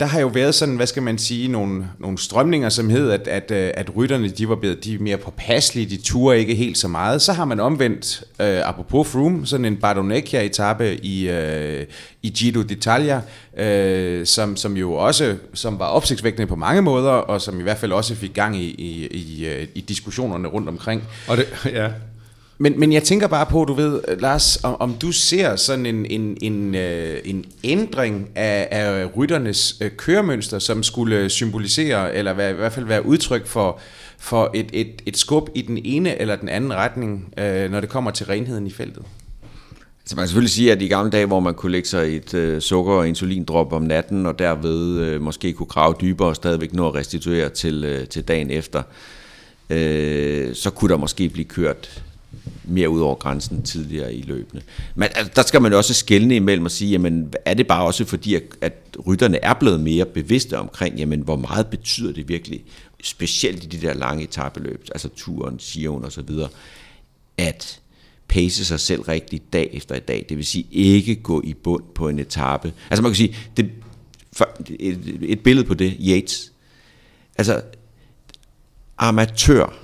der har jo været sådan, hvad skal man sige, nogle, nogle strømninger, som hed, at, at, øh, at rytterne de var blevet de mere påpasselige, de turer ikke helt så meget. Så har man omvendt, øh, apropos Froome, sådan en Bardonecchia-etappe i, øh, i Giro d'Italia, øh, som, som jo også som var opsigtsvækkende på mange måder, og som i hvert fald også fik gang i, i, i, øh, i diskussionerne rundt omkring. Og det, ja, men, men jeg tænker bare på, du ved, Lars, om, om du ser sådan en, en, en, øh, en ændring af, af rytternes øh, køremønster, som skulle symbolisere, eller være, i hvert fald være udtryk for, for et, et, et skub i den ene eller den anden retning, øh, når det kommer til renheden i feltet? Altså man kan selvfølgelig sige, at i gamle dage, hvor man kunne lægge sig et øh, sukker- og insulindrop om natten, og derved øh, måske kunne grave dybere og stadigvæk nå at restituere til, øh, til dagen efter, øh, så kunne der måske blive kørt mere ud over grænsen tidligere i løbene. Men altså, der skal man jo også skælne imellem og sige, jamen er det bare også fordi, at, at rytterne er blevet mere bevidste omkring, jamen hvor meget betyder det virkelig, specielt i de der lange etabeløb, altså turen, Sion og så videre, at pace sig selv rigtigt dag efter dag. Det vil sige ikke gå i bund på en etape. Altså man kan sige, det, et, et billede på det, Yates. Altså amatør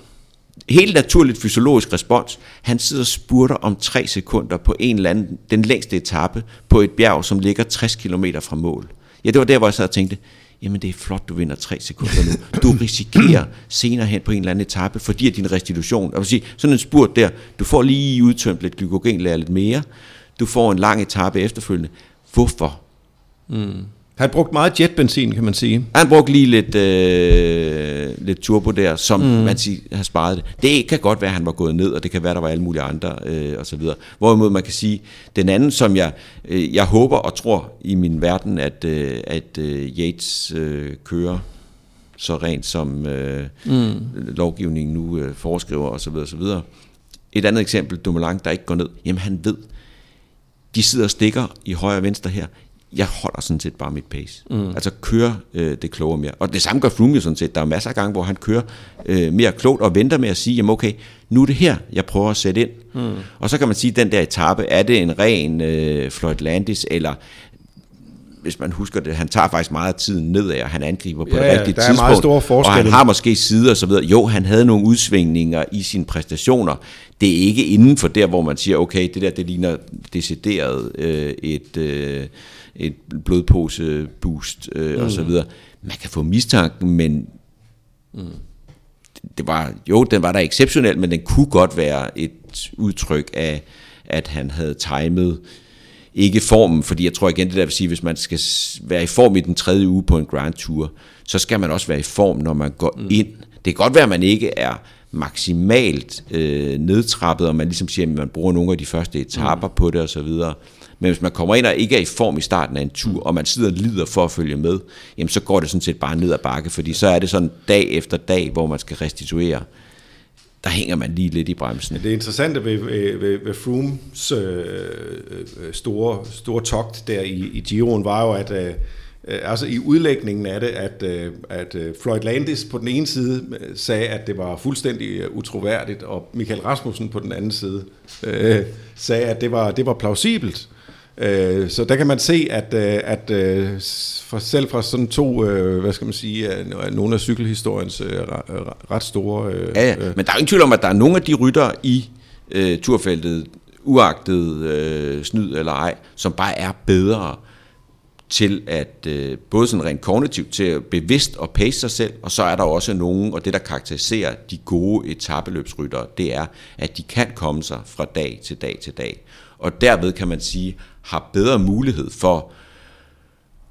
helt naturligt fysiologisk respons. Han sidder og spurter om tre sekunder på en eller anden, den længste etape på et bjerg, som ligger 60 km fra mål. Ja, det var der, hvor jeg sad og tænkte, jamen det er flot, du vinder tre sekunder nu. Du risikerer senere hen på en eller anden etape, fordi din restitution, jeg vil sige, sådan en spurt der, du får lige udtømt lidt glykogen, lidt mere, du får en lang etape efterfølgende. Hvorfor? Mm. Han brugt meget jetbenzin, kan man sige. Han brugte lige lidt, øh, lidt turbo der, som mm. man siger, har sparet det. Det kan godt være, at han var gået ned, og det kan være, at der var alle mulige andre øh, og så videre. Hvorimod man kan sige, den anden, som jeg, øh, jeg håber og tror i min verden, at, øh, at øh, Yates øh, kører så rent som øh, mm. lovgivningen nu øh, foreskriver og så videre, og så videre. Et andet eksempel, Dumoulin, der ikke går ned. Jamen han ved, de sidder og stikker i højre og venstre her jeg holder sådan set bare mit pace. Mm. Altså kører øh, det klogere mere. Og det samme gør Froome jo sådan set. Der er masser af gange, hvor han kører øh, mere klogt og venter med at sige, jamen okay, nu er det her, jeg prøver at sætte ind. Mm. Og så kan man sige, at den der etape, er det en ren øh, Floyd Landis, eller hvis man husker det, han tager faktisk meget af tiden nedad, og han angriber på ja, det rigtige der tidspunkt. Er meget store og han har måske sider og så videre. Jo, han havde nogle udsvingninger i sine præstationer. Det er ikke inden for der, hvor man siger, okay, det der, det ligner decideret øh, et... Øh, et blodpose boost øh, mm. og så videre. Man kan få mistanken, men mm. det var, jo, den var der exceptionel, men den kunne godt være et udtryk af, at han havde timet ikke formen, fordi jeg tror igen, det der vil sige, hvis man skal være i form i den tredje uge på en Grand Tour, så skal man også være i form, når man går mm. ind. Det kan godt være, at man ikke er maksimalt øh, nedtrappet, og man ligesom siger, at man bruger nogle af de første etaper mm. på det og så videre. Men hvis man kommer ind og ikke er i form i starten af en tur, og man sidder og lider for at følge med, jamen så går det sådan set bare ned ad bakke, fordi så er det sådan dag efter dag, hvor man skal restituere der hænger man lige lidt i bremsen. Det interessante ved, ved, ved Frooms øh, øh, store, store togt der i, i Giroen var jo, at øh, altså i udlægningen af det, at, øh, at øh, Floyd Landis på den ene side øh, sagde, at det var fuldstændig utroværdigt, og Michael Rasmussen på den anden side øh, sagde, at det var, det var plausibelt. Øh, så der kan man se, at, øh, at øh, for selv fra sådan to, hvad skal man sige, nogle af cykelhistoriens ret store... Ja, ja, men der er ingen tvivl om, at der er nogle af de rytter i uh, turfeltet, uagtet uh, snyd eller ej, som bare er bedre til at øh, både sådan rent kognitivt til at bevidst og pace sig selv, og så er der også nogen, og det der karakteriserer de gode etabeløbsryttere, det er, at de kan komme sig fra dag til dag til dag. Og derved kan man sige, har bedre mulighed for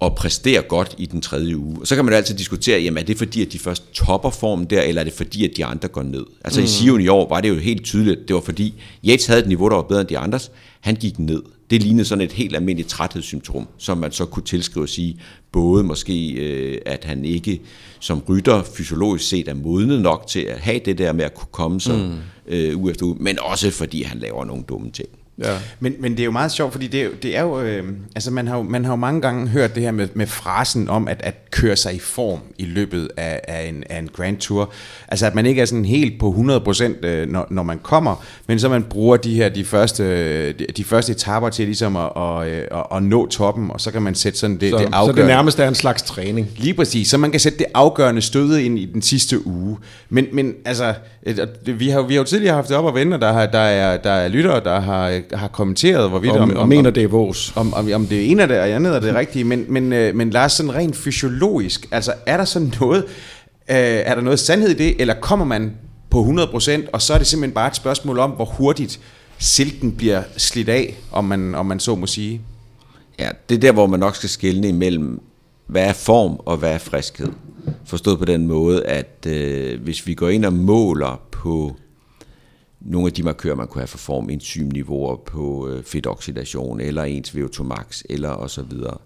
at præstere godt i den tredje uge. Og så kan man altid diskutere, jamen er det fordi, at de først topper formen der, eller er det fordi, at de andre går ned? Altså mm. i Sion i år var det jo helt tydeligt, det var fordi Yates havde et niveau, der var bedre end de andres, han gik ned. Det lignede sådan et helt almindeligt træthedssymptom, som man så kunne tilskrive og sige, både måske, øh, at han ikke som rytter fysiologisk set er modnet nok til at have det der med at kunne komme sig mm. øh, uge efter uge, men også fordi han laver nogle dumme ting. Ja. Men, men det er jo meget sjovt, fordi det det er jo, øh, altså man har, jo, man har jo mange gange hørt det her med, med frasen om at, at køre sig i form i løbet af, af, en, af en Grand Tour. Altså at man ikke er sådan helt på 100% øh, når, når man kommer, men så man bruger de her de første, de, de første etaper til ligesom at, at, at, at nå toppen, og så kan man sætte sådan det, så, det afgørende. Så det nærmest er en slags træning. Lige præcis, så man kan sætte det afgørende støde ind i den sidste uge. Men, men altså, vi har, vi har jo tidligere haft det op at vende, og der, har, der, er, der er lyttere, der har har kommenteret, hvorvidt om, om, om mener, det er vores. Om, om, om det ene af det, og andet er det rigtige, men, men, øh, men Lars, sådan rent fysiologisk, altså er der sådan noget, øh, er der noget sandhed i det, eller kommer man på 100%, og så er det simpelthen bare et spørgsmål om, hvor hurtigt silken bliver slidt af, om man, om man så må sige? Ja, det er der, hvor man nok skal skelne imellem, hvad er form og hvad er friskhed. Forstået på den måde, at øh, hvis vi går ind og måler på nogle af de markører, man kunne have for form, enzymniveauer på øh, fedtoxidation, eller ens VO2 max, eller og så videre.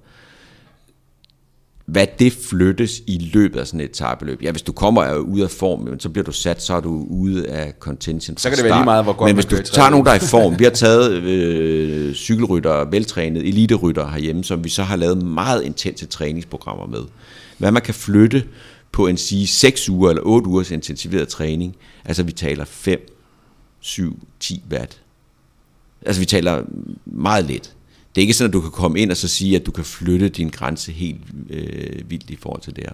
Hvad det flyttes i løbet af sådan et tabeløb. Ja, hvis du kommer ud af form, så bliver du sat, så er du ude af contention Så kan det være lige meget, hvor godt Men hvis du tager nogen, der er i form, vi har taget øh, cykelrytter, veltrænet, eliterytter herhjemme, som vi så har lavet meget intense træningsprogrammer med. Hvad man kan flytte på en sige 6 uger eller 8 ugers intensiveret træning. Altså vi taler 5 7-10 watt. Altså vi taler meget lidt. Det er ikke sådan, at du kan komme ind og så sige, at du kan flytte din grænse helt øh, vildt i forhold til det her.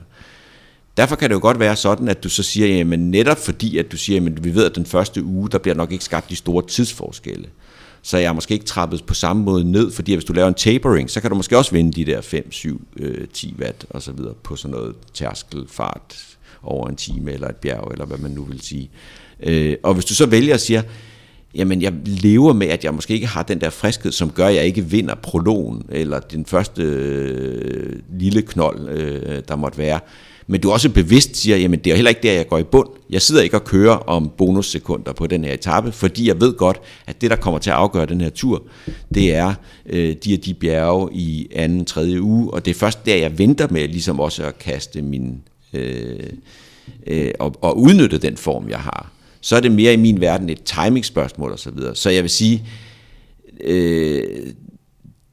Derfor kan det jo godt være sådan, at du så siger, jamen netop fordi, at du siger, jamen vi ved, at den første uge, der bliver nok ikke skabt de store tidsforskelle. Så jeg er måske ikke trappet på samme måde ned, fordi hvis du laver en tapering, så kan du måske også vinde de der 5, 7, øh, 10 watt og så videre på sådan noget tærskelfart over en time eller et bjerg, eller hvad man nu vil sige. Øh, og hvis du så vælger at sige, jamen jeg lever med, at jeg måske ikke har den der friskhed, som gør, at jeg ikke vinder prologen, eller den første øh, lille knold, øh, der måtte være. Men du også bevidst siger, jamen det er heller ikke der, jeg går i bund. Jeg sidder ikke og kører om bonussekunder på den her etape, fordi jeg ved godt, at det, der kommer til at afgøre den her tur, det er øh, de og de bjerge i anden, tredje uge, og det er først der, jeg venter med ligesom også at kaste min... Øh, øh, og, og udnytte den form, jeg har så er det mere i min verden et timingspørgsmål osv. Så, videre. så jeg vil sige, øh,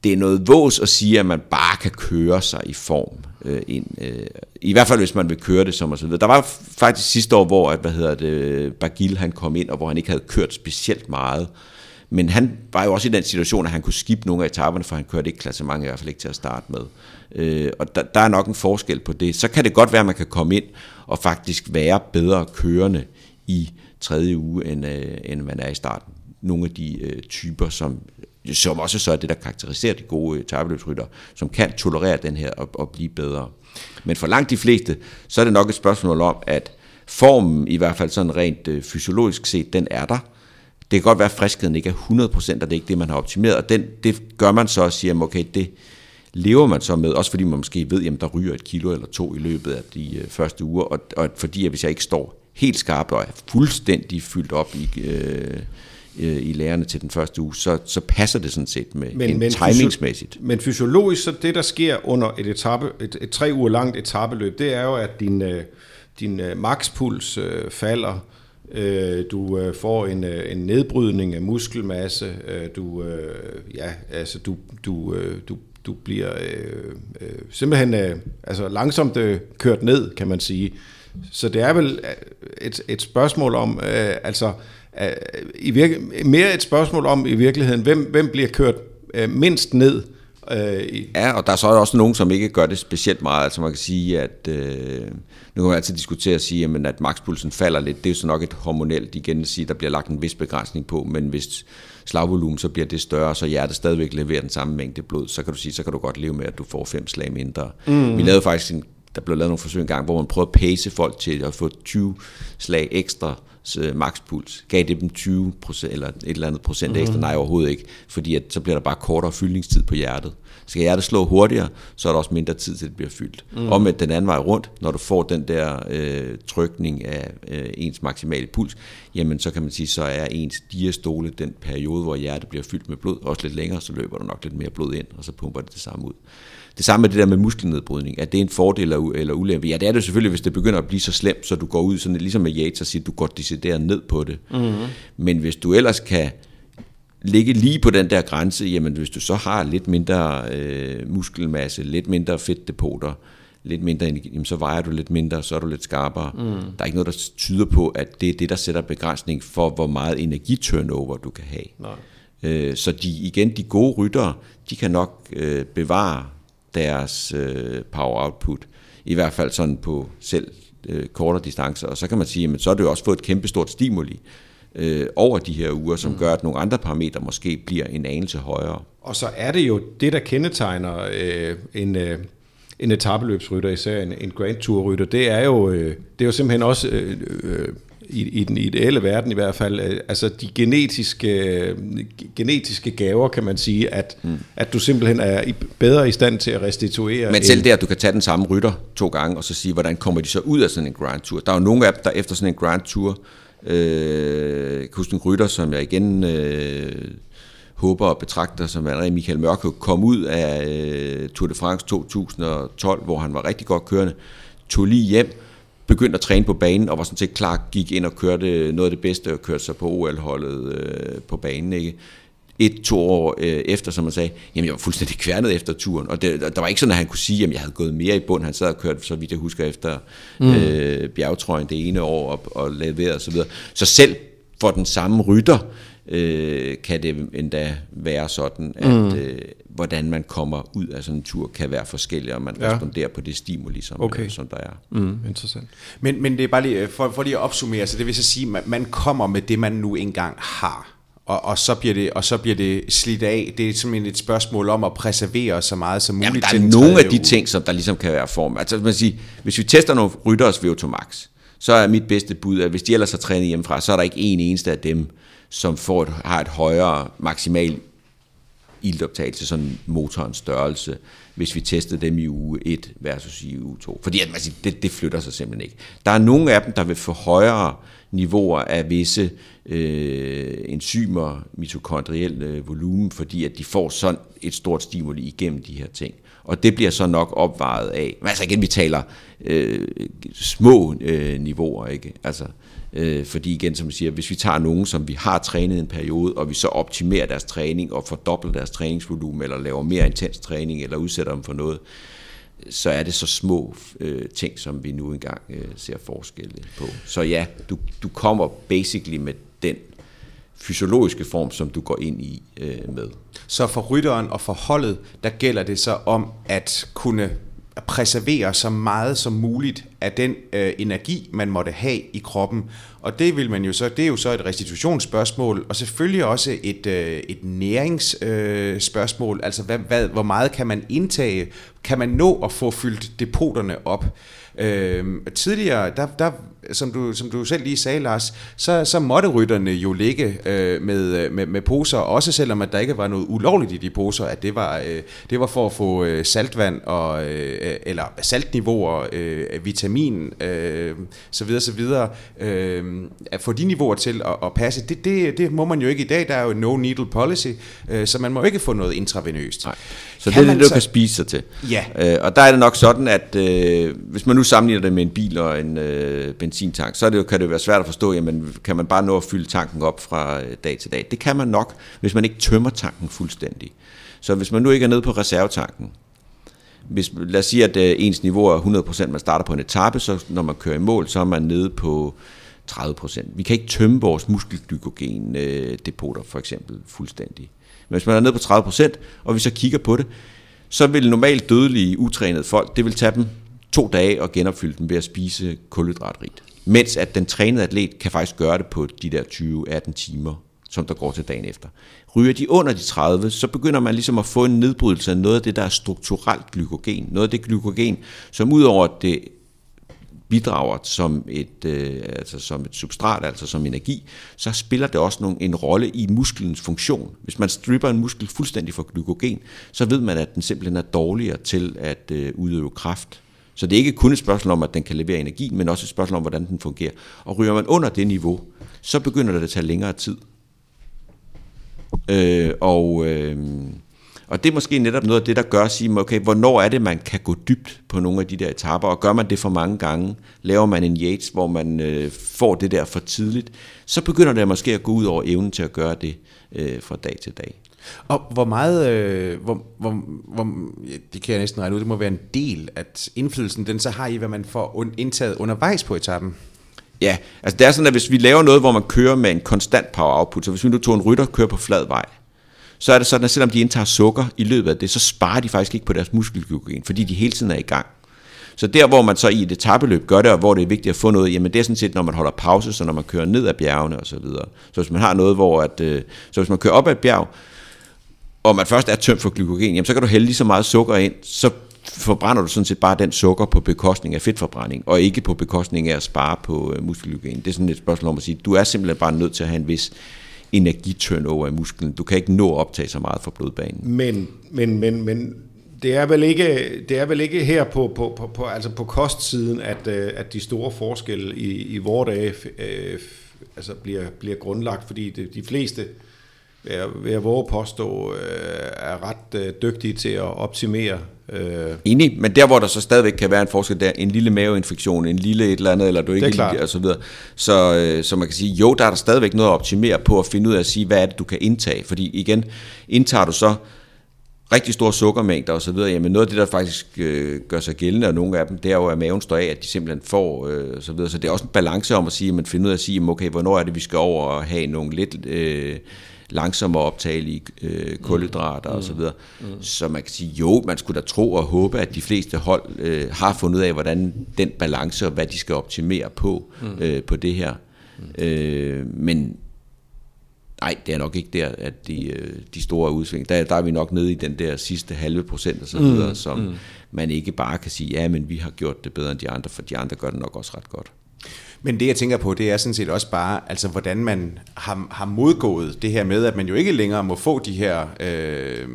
det er noget vås at sige, at man bare kan køre sig i form. Øh, ind, øh, I hvert fald, hvis man vil køre det som og så videre. Der var faktisk sidste år, hvor at, hvad hedder det, Bagil han kom ind, og hvor han ikke havde kørt specielt meget. Men han var jo også i den situation, at han kunne skippe nogle af etaperne, for han kørte ikke klassement, i hvert fald ikke til at starte med. Øh, og der, der er nok en forskel på det. Så kan det godt være, at man kan komme ind og faktisk være bedre kørende i tredje uge, end, øh, end man er i starten. Nogle af de øh, typer, som, som også så er det, der karakteriserer de gode øh, tabeløbsrytter, som kan tolerere den her og, og blive bedre. Men for langt de fleste, så er det nok et spørgsmål om, at formen, i hvert fald sådan rent øh, fysiologisk set, den er der. Det kan godt være, at friskheden ikke er 100%, og det er ikke det, man har optimeret, og den, det gør man så og siger, okay, det lever man så med, også fordi man måske ved, at der ryger et kilo eller to i løbet af de øh, første uger, og, og fordi at hvis jeg ikke står helt skarp og er fuldstændig fyldt op i, øh, øh, i lærerne til den første uge, så, så passer det sådan set med men, en men timingsmæssigt. Men fysiologisk, så det der sker under et, etape, et, et tre uger langt etabeløb, det er jo, at din, øh, din øh, makspuls øh, falder, øh, du øh, får en, øh, en nedbrydning af muskelmasse, øh, du, øh, ja, altså du, du, øh, du, du bliver øh, øh, simpelthen øh, altså langsomt øh, kørt ned, kan man sige. Så det er vel øh, et, et spørgsmål om, øh, altså øh, i virke, mere et spørgsmål om i virkeligheden, hvem, hvem bliver kørt øh, mindst ned, Øh, ja, og der er så også nogen, som ikke gør det specielt meget. Altså man kan sige, at øh, nu kan man altid diskutere og sige, jamen, at makspulsen falder lidt. Det er jo så nok et hormonelt igen at sige, der bliver lagt en vis begrænsning på, men hvis slagvolumen så bliver det større, så hjertet stadigvæk leverer den samme mængde blod, så kan du sige, så kan du godt leve med, at du får fem slag mindre. Mm. Vi lavede faktisk en, der blev lavet nogle forsøg en gang, hvor man prøvede at pace folk til at få 20 slag ekstra øh, makspuls. Gav det dem 20 procent, eller et eller andet procent mm-hmm. ekstra? Nej, overhovedet ikke. Fordi at, så bliver der bare kortere fyldningstid på hjertet. Skal hjertet slå hurtigere, så er der også mindre tid til, at det bliver fyldt. Mm. Og med den anden vej rundt, når du får den der øh, trykning af øh, ens maksimale puls, jamen så kan man sige, så er ens diastole den periode, hvor hjertet bliver fyldt med blod, også lidt længere, så løber der nok lidt mere blod ind, og så pumper det det samme ud. Det samme med det der med muskelnedbrydning, at det er en fordel eller ulempe. Ja, det er det selvfølgelig, hvis det begynder at blive så slemt, så du går ud sådan ligesom med Yates og siger, at du går decideret ned på det. Mm-hmm. Men hvis du ellers kan ligge lige på den der grænse, jamen hvis du så har lidt mindre øh, muskelmasse, lidt mindre fedtdepoter, lidt mindre energi, jamen så vejer du lidt mindre, så er du lidt skarpere. Mm. Der er ikke noget, der tyder på, at det er det, der sætter begrænsning for, hvor meget energiturnover du kan have. Nej. Øh, så de, igen, de gode ryttere, de kan nok øh, bevare deres øh, power output, i hvert fald sådan på selv øh, kortere distancer, og så kan man sige, at så har du også fået et kæmpestort stimuli øh, over de her uger, som mm. gør, at nogle andre parametre måske bliver en anelse højere. Og så er det jo det, der kendetegner øh, en, øh, en etabeløbsrytter, især en, en Grand Tour rytter, det er jo, øh, det er jo simpelthen også øh, øh, i, i den ideelle verden i hvert fald, øh, altså de genetiske, genetiske gaver, kan man sige, at, mm. at du simpelthen er bedre i stand til at restituere. Men selv der, du kan tage den samme rytter to gange, og så sige, hvordan kommer de så ud af sådan en Grand Tour? Der er jo nogle af dem, der efter sådan en Grand Tour, øh, kan huske en rytter, som jeg igen øh, håber og betragter som allerede Michael Mørke, kom ud af øh, Tour de France 2012, hvor han var rigtig godt kørende, tog lige hjem, begyndte at træne på banen, og var sådan set klar, gik ind og kørte noget af det bedste, og kørte sig på OL-holdet øh, på banen, ikke? et, to år øh, efter, som man sagde, jamen jeg var fuldstændig kværnet efter turen, og det, der var ikke sådan, at han kunne sige, at jeg havde gået mere i bund, han sad og kørt, så vidt jeg husker, efter mm. øh, bjergtrøjen det ene år, og, og leveret og så videre. Så selv for den samme rytter, øh, kan det endda være sådan, at mm. øh, hvordan man kommer ud af sådan en tur, kan være forskellig, og man ja. responderer på det stimuli, som, okay. øh, som der er. Mm. Interessant. Men, men det er bare lige, øh, for, for lige at opsummere, så det vil så sige, at man, man kommer med det, man nu engang har. Og, og, så bliver det, og så bliver det slidt af. Det er simpelthen et spørgsmål om at preservere så meget som muligt. Jamen, der er nogle af de ting, som der ligesom kan være form. Altså, man siger, hvis vi tester nogle rytteres VO2 max, så er mit bedste bud, at hvis de ellers har trænet hjemmefra, så er der ikke en eneste af dem, som får et, har et højere maksimal iltoptagelse, sådan motorens størrelse, hvis vi testede dem i uge 1 versus i uge 2. Fordi at, altså, det, det flytter sig simpelthen ikke. Der er nogle af dem, der vil få højere niveauer af visse øh, enzymer, mitokondriel øh, volumen, fordi at de får sådan et stort stimuli igennem de her ting. Og det bliver så nok opvejet af, men altså igen, vi taler øh, små øh, niveauer, ikke? Altså, Øh, Øh, fordi igen, som jeg siger, hvis vi tager nogen, som vi har trænet en periode, og vi så optimerer deres træning og fordobler deres træningsvolumen, eller laver mere intens træning, eller udsætter dem for noget, så er det så små øh, ting, som vi nu engang øh, ser forskelle på. Så ja, du, du kommer basically med den fysiologiske form, som du går ind i øh, med. Så for rytteren og for holdet, der gælder det så om at kunne præservere så meget som muligt af den øh, energi, man måtte have i kroppen. Og det vil man jo så, det er jo så et restitutionsspørgsmål, og selvfølgelig også et, øh, et næringsspørgsmål. Øh, altså, hvad, hvad, hvor meget kan man indtage? Kan man nå at få fyldt depoterne op? Øh, tidligere, der, der som du, som du selv lige sagde, Lars, så, så måtte rytterne jo ligge øh, med, med, med poser, også selvom at der ikke var noget ulovligt i de poser, at det var, øh, det var for at få øh, saltvand og, øh, eller saltniveauer, øh, vitamin, øh, så videre, så videre. Øh, at få de niveauer til at, at passe, det, det, det må man jo ikke i dag. Der er jo no needle policy, øh, så man må ikke få noget intravenøst. Nej. Så kan det er det, du så... kan spise sig til. Ja. Øh, og der er det nok sådan, at øh, hvis man nu sammenligner det med en bil og en øh, benzintank, så er det jo, kan det jo være svært at forstå, jamen kan man bare nå at fylde tanken op fra øh, dag til dag. Det kan man nok, hvis man ikke tømmer tanken fuldstændig. Så hvis man nu ikke er nede på reservetanken, hvis, lad os sige, at øh, ens niveau er 100%, man starter på en etape, så når man kører i mål, så er man nede på 30%. Vi kan ikke tømme vores muskelglykogen øh, for eksempel fuldstændig. Men hvis man er nede på 30%, og vi så kigger på det, så vil normalt dødelige, utrænede folk, det vil tage dem to dage og genopfylde dem ved at spise kulhydratrigt. Mens at den trænede atlet kan faktisk gøre det på de der 20-18 timer, som der går til dagen efter. Ryger de under de 30, så begynder man ligesom at få en nedbrydelse af noget af det, der er strukturelt glykogen. Noget af det glykogen, som udover det bidrager som et, øh, altså som et substrat, altså som energi, så spiller det også nogle, en rolle i musklens funktion. Hvis man stripper en muskel fuldstændig for glykogen, så ved man, at den simpelthen er dårligere til at øh, udøve kraft. Så det er ikke kun et spørgsmål om, at den kan levere energi, men også et spørgsmål om, hvordan den fungerer. Og ryger man under det niveau, så begynder det at tage længere tid. Øh, og, øh, og det er måske netop noget af det, der gør at sige, okay, hvornår er det, man kan gå dybt på nogle af de der etaper, og gør man det for mange gange, laver man en Yates, hvor man øh, får det der for tidligt, så begynder det måske at gå ud over evnen til at gøre det øh, fra dag til dag. Og hvor meget, øh, hvor, hvor, hvor, ja, det kan jeg næsten regne ud, det må være en del, at indflydelsen den så har i, hvad man får indtaget undervejs på etappen. Ja, altså det er sådan, at hvis vi laver noget, hvor man kører med en konstant power output, så hvis vi nu tog en rytter og kører på flad vej, så er det sådan, at selvom de indtager sukker i løbet af det, så sparer de faktisk ikke på deres muskelglykogen, fordi de hele tiden er i gang. Så der, hvor man så i et etabeløb gør det, og hvor det er vigtigt at få noget, jamen det er sådan set, når man holder pause, så når man kører ned ad bjergene og så videre. Så hvis man har noget, hvor at, øh, så hvis man kører op ad et bjerg, og man først er tømt for glykogen, jamen så kan du hælde lige så meget sukker ind, så forbrænder du sådan set bare den sukker på bekostning af fedtforbrænding, og ikke på bekostning af at spare på øh, muskelglykogen. Det er sådan et spørgsmål om at sige, du er simpelthen bare nødt til at have en vis energiturnover i musklen. Du kan ikke nå at optage så meget fra blodbanen. Men, men, men, men det er vel ikke, det er vel ikke her på, på, på, på, altså på kostsiden, at, øh, at de store forskelle i, i vores dage øh, altså bliver, bliver grundlagt, fordi det, de fleste vil jeg våge påstå, øh, er ret øh, dygtige til at optimere. Øh. Enig, men der hvor der så stadigvæk kan være en forskel, der en lille maveinfektion, en lille et eller andet, eller du ikke det og så videre. Så, så man kan sige, jo, der er der stadigvæk noget at optimere på at finde ud af at sige, hvad er det, du kan indtage. Fordi igen, indtager du så rigtig store sukkermængder og så videre, jamen noget af det, der faktisk øh, gør sig gældende, og nogle af dem, det er jo, at maven står af, at de simpelthen får, øh, så videre. Så det er også en balance om at sige, at man finder ud af at sige, okay, hvornår er det, vi skal over og have nogle lidt... Øh, langsommere optagelige øh, kulhydrater mm. osv. Så, videre. mm. så man kan sige, jo, man skulle da tro og håbe, at de fleste hold øh, har fundet ud af, hvordan den balance og hvad de skal optimere på, mm. øh, på det her. Mm. Øh, men nej, det er nok ikke der, at de, øh, de store udsving, der, der er vi nok nede i den der sidste halve procent og så videre, mm. som mm. man ikke bare kan sige, ja, men vi har gjort det bedre end de andre, for de andre gør det nok også ret godt. Men det jeg tænker på, det er sådan set også bare, altså hvordan man har, har modgået det her med, at man jo ikke længere må få de her øh,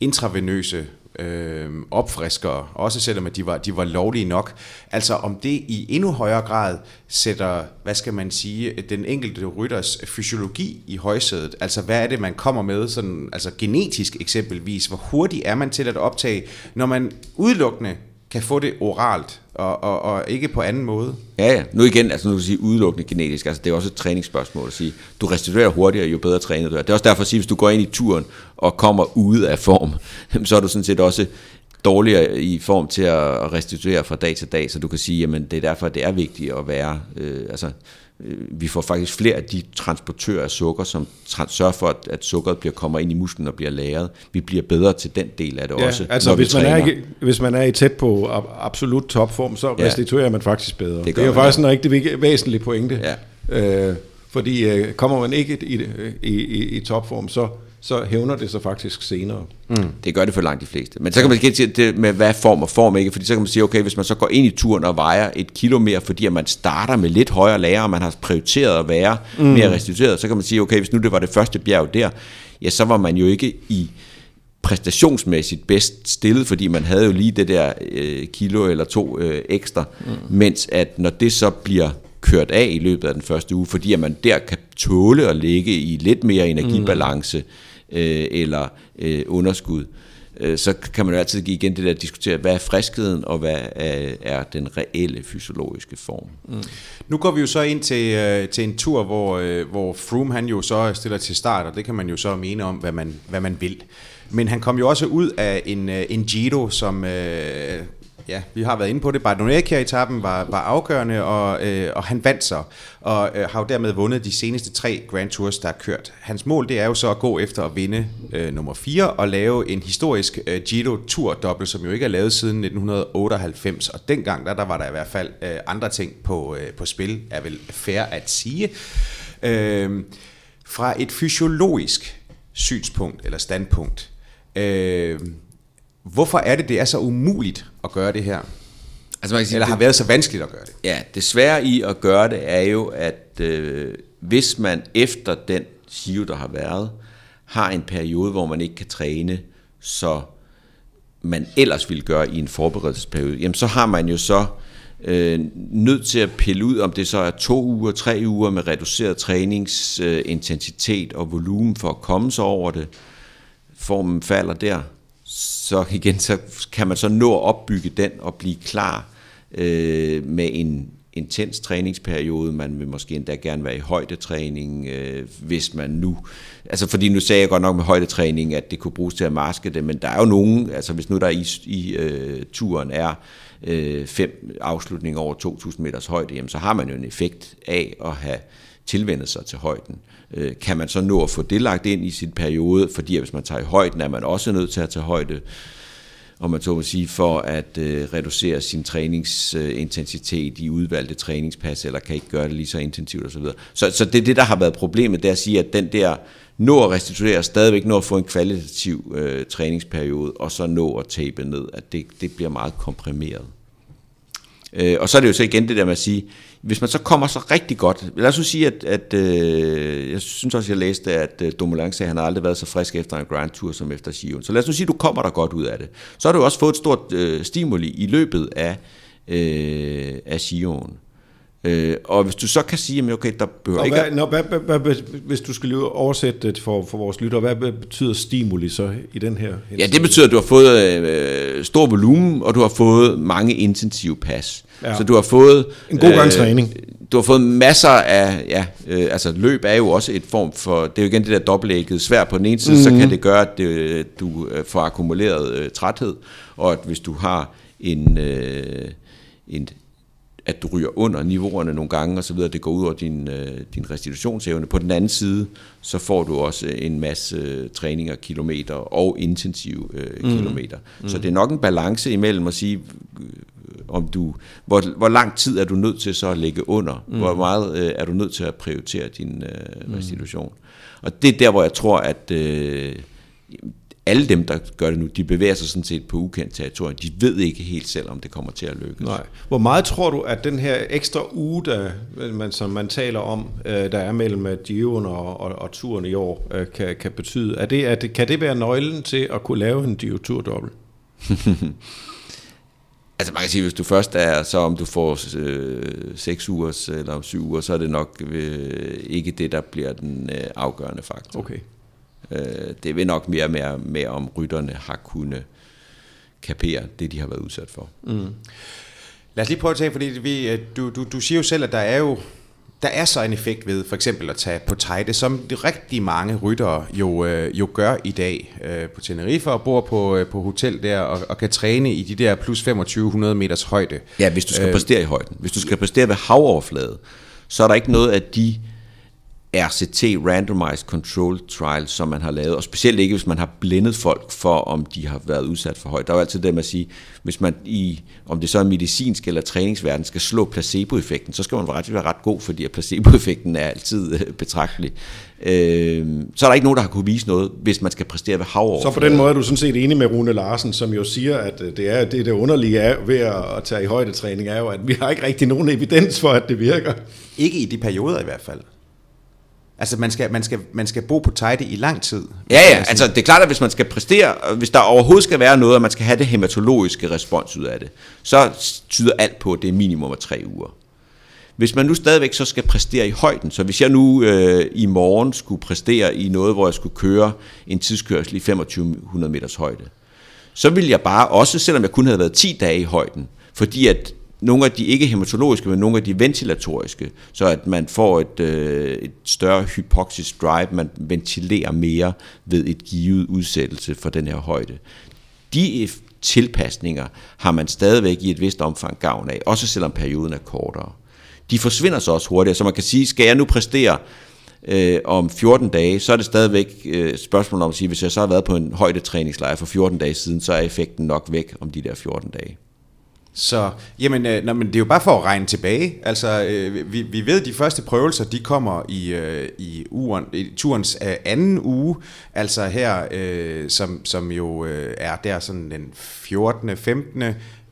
intravenøse øh, opfriskere, også selvom at de var, de var lovlige nok. Altså om det i endnu højere grad sætter, hvad skal man sige, den enkelte rytters fysiologi i højsædet. Altså hvad er det, man kommer med, sådan, altså genetisk eksempelvis, hvor hurtigt er man til at optage, når man udelukkende kan få det oralt, og, og, og ikke på anden måde. Ja, ja. Nu igen, altså nu kan sige udelukkende genetisk, altså det er også et træningsspørgsmål at sige, du restituerer hurtigere, jo bedre trænet du er. Det er også derfor at sige, hvis du går ind i turen og kommer ud af form, så er du sådan set også dårligere i form til at restituere fra dag til dag, så du kan sige, jamen det er derfor, det er vigtigt at være, øh, altså vi får faktisk flere af de transportører af sukker, som sørger for, at, at sukkeret bliver kommer ind i musklen og bliver lagret. Vi bliver bedre til den del af det ja, også, altså, når hvis vi man træner. Er, hvis man er i tæt på absolut topform, så ja, restituerer man faktisk bedre. Det, det er jo faktisk en rigtig væsentlig pointe. Ja. Øh, fordi øh, kommer man ikke i, i, i, i topform, så så hævner det sig faktisk senere. Mm. Det gør det for langt de fleste. Men så kan man sige det med, hvad form og form ikke, fordi så kan man sige, okay, hvis man så går ind i turen og vejer et kilo mere, fordi at man starter med lidt højere lager, og man har prioriteret at være mm. mere restitueret, så kan man sige, okay, hvis nu det var det første bjerg der, ja, så var man jo ikke i præstationsmæssigt bedst stillet, fordi man havde jo lige det der øh, kilo eller to øh, ekstra, mm. mens at når det så bliver kørt af i løbet af den første uge, fordi at man der kan tåle at ligge i lidt mere energibalance mm øh, eller øh, underskud, øh, så kan man jo altid give igen det der at diskutere, hvad er friskheden, og hvad er, er den reelle fysiologiske form. Mm. Nu går vi jo så ind til, øh, til en tur, hvor, øh, hvor Froome han jo så stiller til start, og det kan man jo så mene om, hvad man, hvad man vil. Men han kom jo også ud af en, øh, en Giro, som øh, Ja, vi har været inde på det. Bardonecchia-etappen var, var afgørende, og, øh, og han vandt så, og øh, har jo dermed vundet de seneste tre Grand Tours, der er kørt. Hans mål det er jo så at gå efter at vinde øh, nummer 4 og lave en historisk øh, Giro Tour dobbelt, som jo ikke er lavet siden 1998, og dengang der, der var der i hvert fald øh, andre ting på, øh, på spil, er vel fair at sige. Øh, fra et fysiologisk synspunkt eller standpunkt, øh, hvorfor er det, det er så umuligt at gøre det her? Altså man kan sige, Eller har det, været så vanskeligt at gøre det? Ja, det svære i at gøre det er jo, at øh, hvis man efter den Giro, der har været, har en periode, hvor man ikke kan træne, så man ellers ville gøre i en forberedelsesperiode, jamen så har man jo så øh, nødt til at pille ud, om det så er to uger, tre uger med reduceret træningsintensitet og volumen for at komme sig over det. Formen falder der, så igen så kan man så nå at opbygge den og blive klar øh, med en intens træningsperiode. Man vil måske endda gerne være i højdetræning, øh, hvis man nu... Altså fordi nu sagde jeg godt nok med højdetræning, at det kunne bruges til at maske det, men der er jo nogen, altså hvis nu der i, i øh, turen er øh, fem afslutninger over 2.000 meters højde, jamen så har man jo en effekt af at have tilvende sig til højden. Øh, kan man så nå at få det lagt ind i sin periode, fordi hvis man tager i højden, er man også nødt til at tage højde, om man så må sige, for at øh, reducere sin træningsintensitet øh, i udvalgte træningspas, eller kan ikke gøre det lige så intensivt osv. Så, så det er det, der har været problemet, det er at sige, at den der nå at restituere, stadigvæk nå at få en kvalitativ øh, træningsperiode, og så nå at tabe ned, at det, det bliver meget komprimeret. Øh, og så er det jo så igen det der med at sige, hvis man så kommer så rigtig godt, lad os sige, at, at øh, jeg synes også, jeg læste, at øh, Dumoulin sagde, at han har aldrig været så frisk efter en Grand Tour som efter Sion. Så lad os nu sige, at du kommer der godt ud af det. Så har du også fået et stort øh, stimuli i løbet af, øh, af Sion. Øh, og hvis du så kan sige, at okay, der behøver Og ikke... hvad, nå, hvad, hvad, hvad, hvis du skulle oversætte det for, for vores lytter, hvad betyder stimuli så i den her? Ja, det betyder, at du har fået øh, stor volumen, og du har fået mange intensive pas. Ja. Så du har fået... En god gang træning. Du har fået masser af... Ja, øh, altså løb er jo også et form for... Det er jo igen det der dobbeltægget svær. På den ene side, mm-hmm. så kan det gøre, at det, du øh, får akkumuleret øh, træthed, og at hvis du har en... Øh, en at du ryger under niveauerne nogle gange, og så videre, det går ud over din, øh, din restitutionsevne. På den anden side, så får du også en masse øh, træninger, kilometer og intensive øh, mm. kilometer. Mm. Så det er nok en balance imellem at sige, øh, om du, hvor, hvor lang tid er du nødt til så at lægge under? Mm. Hvor meget øh, er du nødt til at prioritere din øh, restitution? Mm. Og det er der, hvor jeg tror, at øh, alle dem, der gør det nu, de bevæger sig sådan set på ukendt territorium. De ved ikke helt selv, om det kommer til at lykkes. Nej. Hvor meget tror du, at den her ekstra uge, der, man, som man taler om, øh, der er mellem Giroen og, og, og turen i år, øh, kan, kan betyde? Er det, er det, kan det være nøglen til at kunne lave en Giro-tur dobbelt? Altså man kan sige, hvis du først er, så om du får øh, 6 uger eller om 7 uger, så er det nok øh, ikke det, der bliver den øh, afgørende faktor. Okay. Øh, det vil nok mere med, med, om rytterne har kunnet kapere det, de har været udsat for. Mm. Lad os lige prøve at tage, fordi vi, øh, du, du, du siger jo selv, at der er jo der er så en effekt ved for eksempel at tage på tejde, som de rigtig mange ryttere jo, øh, jo gør i dag øh, på Tenerife og bor på, øh, på hotel der og, og kan træne i de der plus 2500 meters højde. Ja, hvis du skal øh, præstere i højden. Hvis du skal præstere ved havoverflade, så er der ikke noget af de RCT, Randomized Control Trial, som man har lavet, og specielt ikke, hvis man har blindet folk for, om de har været udsat for højt. Der er jo altid det med at sige, hvis man i, om det så er medicinsk eller træningsverden, skal slå placeboeffekten, så skal man ret være ret god, fordi placeboeffekten er altid øh, betragtelig. Øh, så er der ikke nogen, der har kunne vise noget, hvis man skal præstere ved havover. Så på den måde er du sådan set enig med Rune Larsen, som jo siger, at øh, det er det, det underlige er ved at tage i højdetræning, er jo, at vi har ikke rigtig nogen evidens for, at det virker. Ikke i de perioder i hvert fald. Altså, man skal, man, skal, man skal bo på tejde i lang tid. Ja, ja, altså det er klart, at hvis man skal præstere, hvis der overhovedet skal være noget, og man skal have det hematologiske respons ud af det, så tyder alt på, at det er minimum af tre uger. Hvis man nu stadigvæk så skal præstere i højden, så hvis jeg nu øh, i morgen skulle præstere i noget, hvor jeg skulle køre en tidskørsel i 2500 meters højde, så ville jeg bare, også selvom jeg kun havde været 10 dage i højden, fordi at nogle af de ikke hematologiske, men nogle af de ventilatoriske, så at man får et, øh, et større hypoxisk drive, man ventilerer mere ved et givet udsættelse for den her højde. De øh, tilpasninger har man stadigvæk i et vist omfang gavn af, også selvom perioden er kortere. De forsvinder så også hurtigere, så man kan sige, skal jeg nu præstere øh, om 14 dage, så er det stadigvæk øh, spørgsmål om at sige, hvis jeg så har været på en højdetræningslejr for 14 dage siden, så er effekten nok væk om de der 14 dage. Så, jamen, øh, nej, men det er jo bare for at regne tilbage. Altså, øh, vi, vi ved, at de første prøvelser, de kommer i, øh, i, uren, i turens øh, anden uge, altså her, øh, som, som jo øh, er der sådan den 14. 15.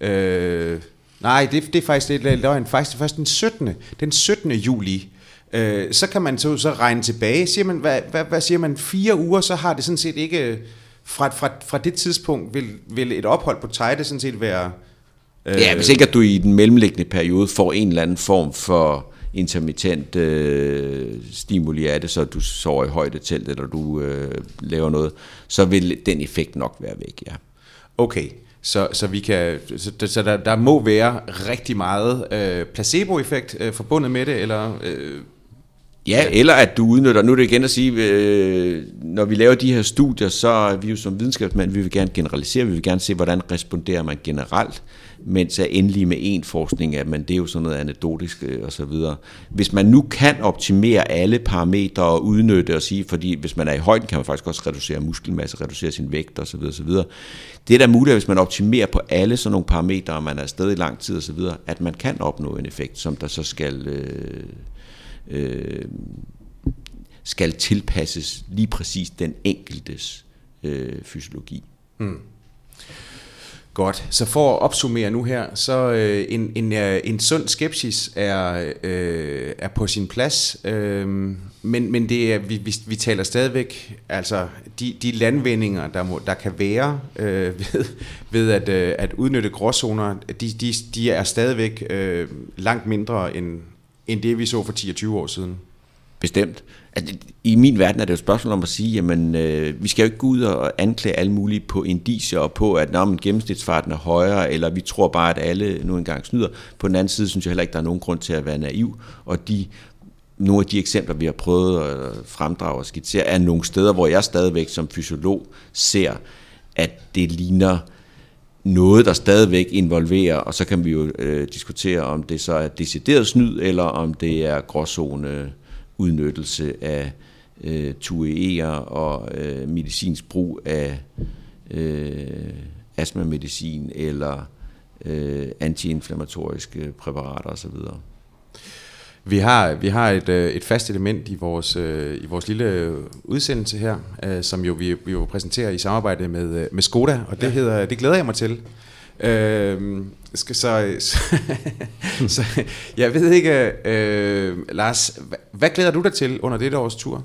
Øh, nej, det, det er faktisk det løgn, faktisk det er først den 17. Den 17. juli, øh, så kan man så, så regne tilbage. Siger man, hvad, hvad, hvad siger man, fire uger, så har det sådan set ikke, fra, fra, fra det tidspunkt vil, vil et ophold på Tejde sådan set være Ja, hvis ikke at du i den mellemliggende periode får en eller anden form for intermittent øh, stimuli af det, så du sover i højde telt, eller du øh, laver noget, så vil den effekt nok være væk, ja. Okay, så, så, vi kan, så, så der, der må være rigtig meget øh, placeboeffekt øh, forbundet med det, eller... Øh, Ja, eller at du udnytter, nu er det igen at sige, øh, når vi laver de her studier, så er vi jo som videnskabsmænd, vi vil gerne generalisere, vi vil gerne se, hvordan responderer man generelt mens er endelig med en forskning, at man, det er jo sådan noget anekdotisk øh, og så videre. Hvis man nu kan optimere alle parametre og udnytte og sige, fordi hvis man er i højden, kan man faktisk også reducere muskelmasse, reducere sin vægt og så videre, og så videre. Det er da muligt, hvis man optimerer på alle sådan nogle parametre, og man er i lang tid og så videre, at man kan opnå en effekt, som der så skal, øh, øh, skal tilpasses lige præcis den enkeltes øh, fysiologi. Mm. Godt, så for at opsummere nu her, så øh, en, en, øh, en sund skepsis er, øh, er på sin plads, øh, men, men det er, vi, vi, vi taler stadigvæk, altså de, de landvindinger, der, må, der kan være øh, ved, ved at, øh, at udnytte gråzoner, de, de, de er stadigvæk øh, langt mindre end, end det, vi så for 10 20 år siden. Bestemt. Altså, I min verden er det jo et spørgsmål om at sige, jamen, øh, vi skal jo ikke gå ud og anklage alle mulige på indicier og på, at når man gennemsnitsfarten er højere, eller vi tror bare, at alle nu engang snyder. På den anden side synes jeg heller ikke, der er nogen grund til at være naiv, og de nogle af de eksempler, vi har prøvet at fremdrage og skitsere, er nogle steder, hvor jeg stadigvæk som fysiolog ser, at det ligner noget, der stadigvæk involverer, og så kan vi jo øh, diskutere, om det så er decideret snyd, eller om det er gråzone udnyttelse af øh, tueer og øh, medicinsk brug af øh, astmamedicin eller øh, antiinflammatoriske præparater osv. Vi har, vi har et, øh, et fast element i vores, øh, i vores lille udsendelse her, øh, som jo vi, vi jo præsenterer i samarbejde med, med Skoda, og det, ja. hedder, det glæder jeg mig til. Øh, skal så, så, så jeg ved ikke, øh, Lars, hvad, hvad glæder du dig til under dette års tur?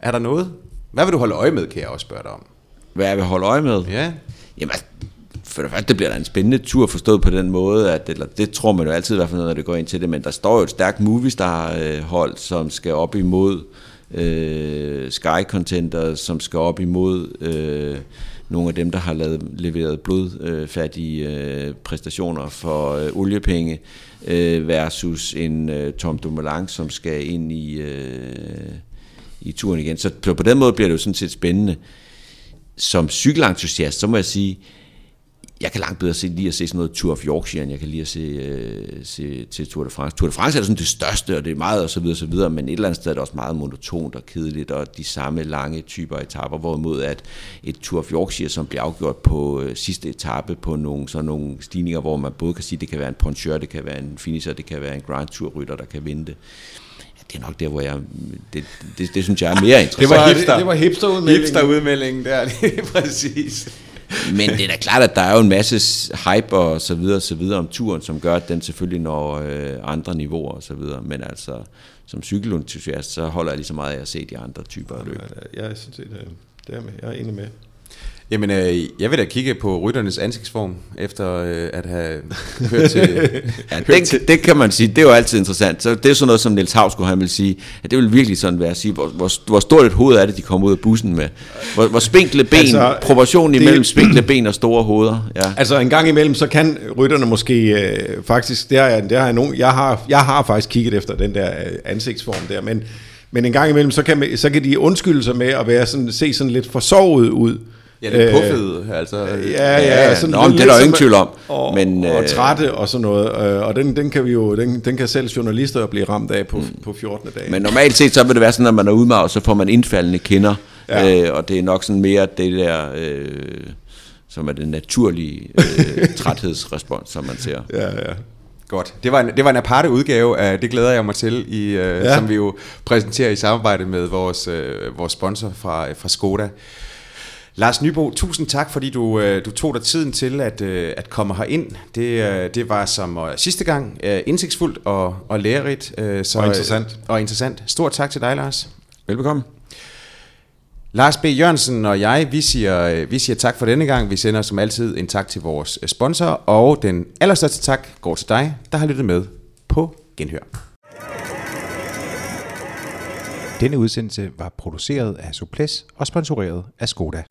Er der noget? Hvad vil du holde øje med, kan jeg også spørge dig om? Hvad jeg vil holde øje med? Ja. Jamen, altså, for det første, bliver der en spændende tur forstået på den måde, at eller, det tror man jo altid i hvert fald, når det går ind til det, men der står jo et stærkt Movistar-hold, øh, som skal op imod øh, Sky Contender, som skal op imod øh, nogle af dem, der har lavet, leveret blodfattige øh, øh, præstationer for øh, oliepenge, øh, versus en øh, Tom Dumoulin, som skal ind i, øh, i turen igen. Så på den måde bliver det jo sådan set spændende. Som cykelentusiast, så må jeg sige, jeg kan langt bedre se, lige at se sådan noget Tour of Yorkshire, end jeg kan lige at se, øh, se til Tour de France. Tour de France er sådan det største, og det er meget og så videre, og så videre, men et eller andet sted er det også meget monotont og kedeligt, og de samme lange typer etaper, hvorimod at et Tour of Yorkshire, som bliver afgjort på øh, sidste etape på nogle, sådan nogle stigninger, hvor man både kan sige, det kan være en poncheur, det kan være en finisher, det kan være en Grand Tour rytter, der kan vinde det det er nok der, hvor jeg... Det, det, det synes jeg er mere interessant. det var, hipster. Det, det var hipsterudmeldingen. Hipsterudmeldingen der, det er præcis. Men det er da klart, at der er jo en masse hype og så videre, og så videre om turen, som gør, at den selvfølgelig når øh, andre niveauer og så videre. Men altså, som cykelentusiast, så holder jeg lige så meget af at se de andre typer af løb. Jeg, jeg synes, det er, det er med. Jeg er enig med. Jamen, øh, jeg vil da kigge på rytternes ansigtsform, efter øh, at have hørt til... ja, hørt det, til. det kan man sige, det er jo altid interessant. Så det er sådan noget, som Niels Havsgaard han vil sige, at det vil virkelig sådan være at sige, hvor, hvor, hvor stort et hoved er det, de kommer ud af bussen med. Hvor, hvor spinkle ben, altså, proportionen imellem det, spinkle ben og store hoveder. Ja. Altså en gang imellem, så kan rytterne måske øh, faktisk, det har jeg, det har jeg, nogen, jeg, har, jeg har faktisk kigget efter den der øh, ansigtsform der, men, men en gang imellem, så kan, så kan de undskylde sig med at være sådan, se sådan lidt forsovet ud, Ja, lidt puffet, altså. Ja, ja, Ja, sådan nå, det er der jo lidt ingen tvivl om. Og, Men, og øh, trætte og sådan noget. øh, Og den, den kan vi jo, den, den kan selv journalister blive ramt af på, mm. på 14. dag. Men normalt set, så vil det være sådan, at når man er udmaget, så får man indfaldende kinder. Ja. Øh, og det er nok sådan mere det der, øh, som er det naturlige øh, træthedsrespons, som man ser. ja, ja. Godt. Det var, en, det var en aparte udgave af Det glæder jeg mig til, i, øh, ja. som vi jo præsenterer i samarbejde med vores, øh, vores sponsor fra, fra Skoda. Lars Nybo, tusind tak, fordi du, øh, du tog dig tiden til at, øh, at komme herind. Det, øh, det var som sidste gang indsigtsfuldt og, og lærerigt. Så, Og interessant. Og interessant. Stort tak til dig, Lars. Velbekomme. Lars B. Jørgensen og jeg, vi siger, vi siger tak for denne gang. Vi sender som altid en tak til vores sponsor, og den allerstørste tak går til dig, der har lyttet med på Genhør. Denne udsendelse var produceret af Suples og sponsoreret af Skoda.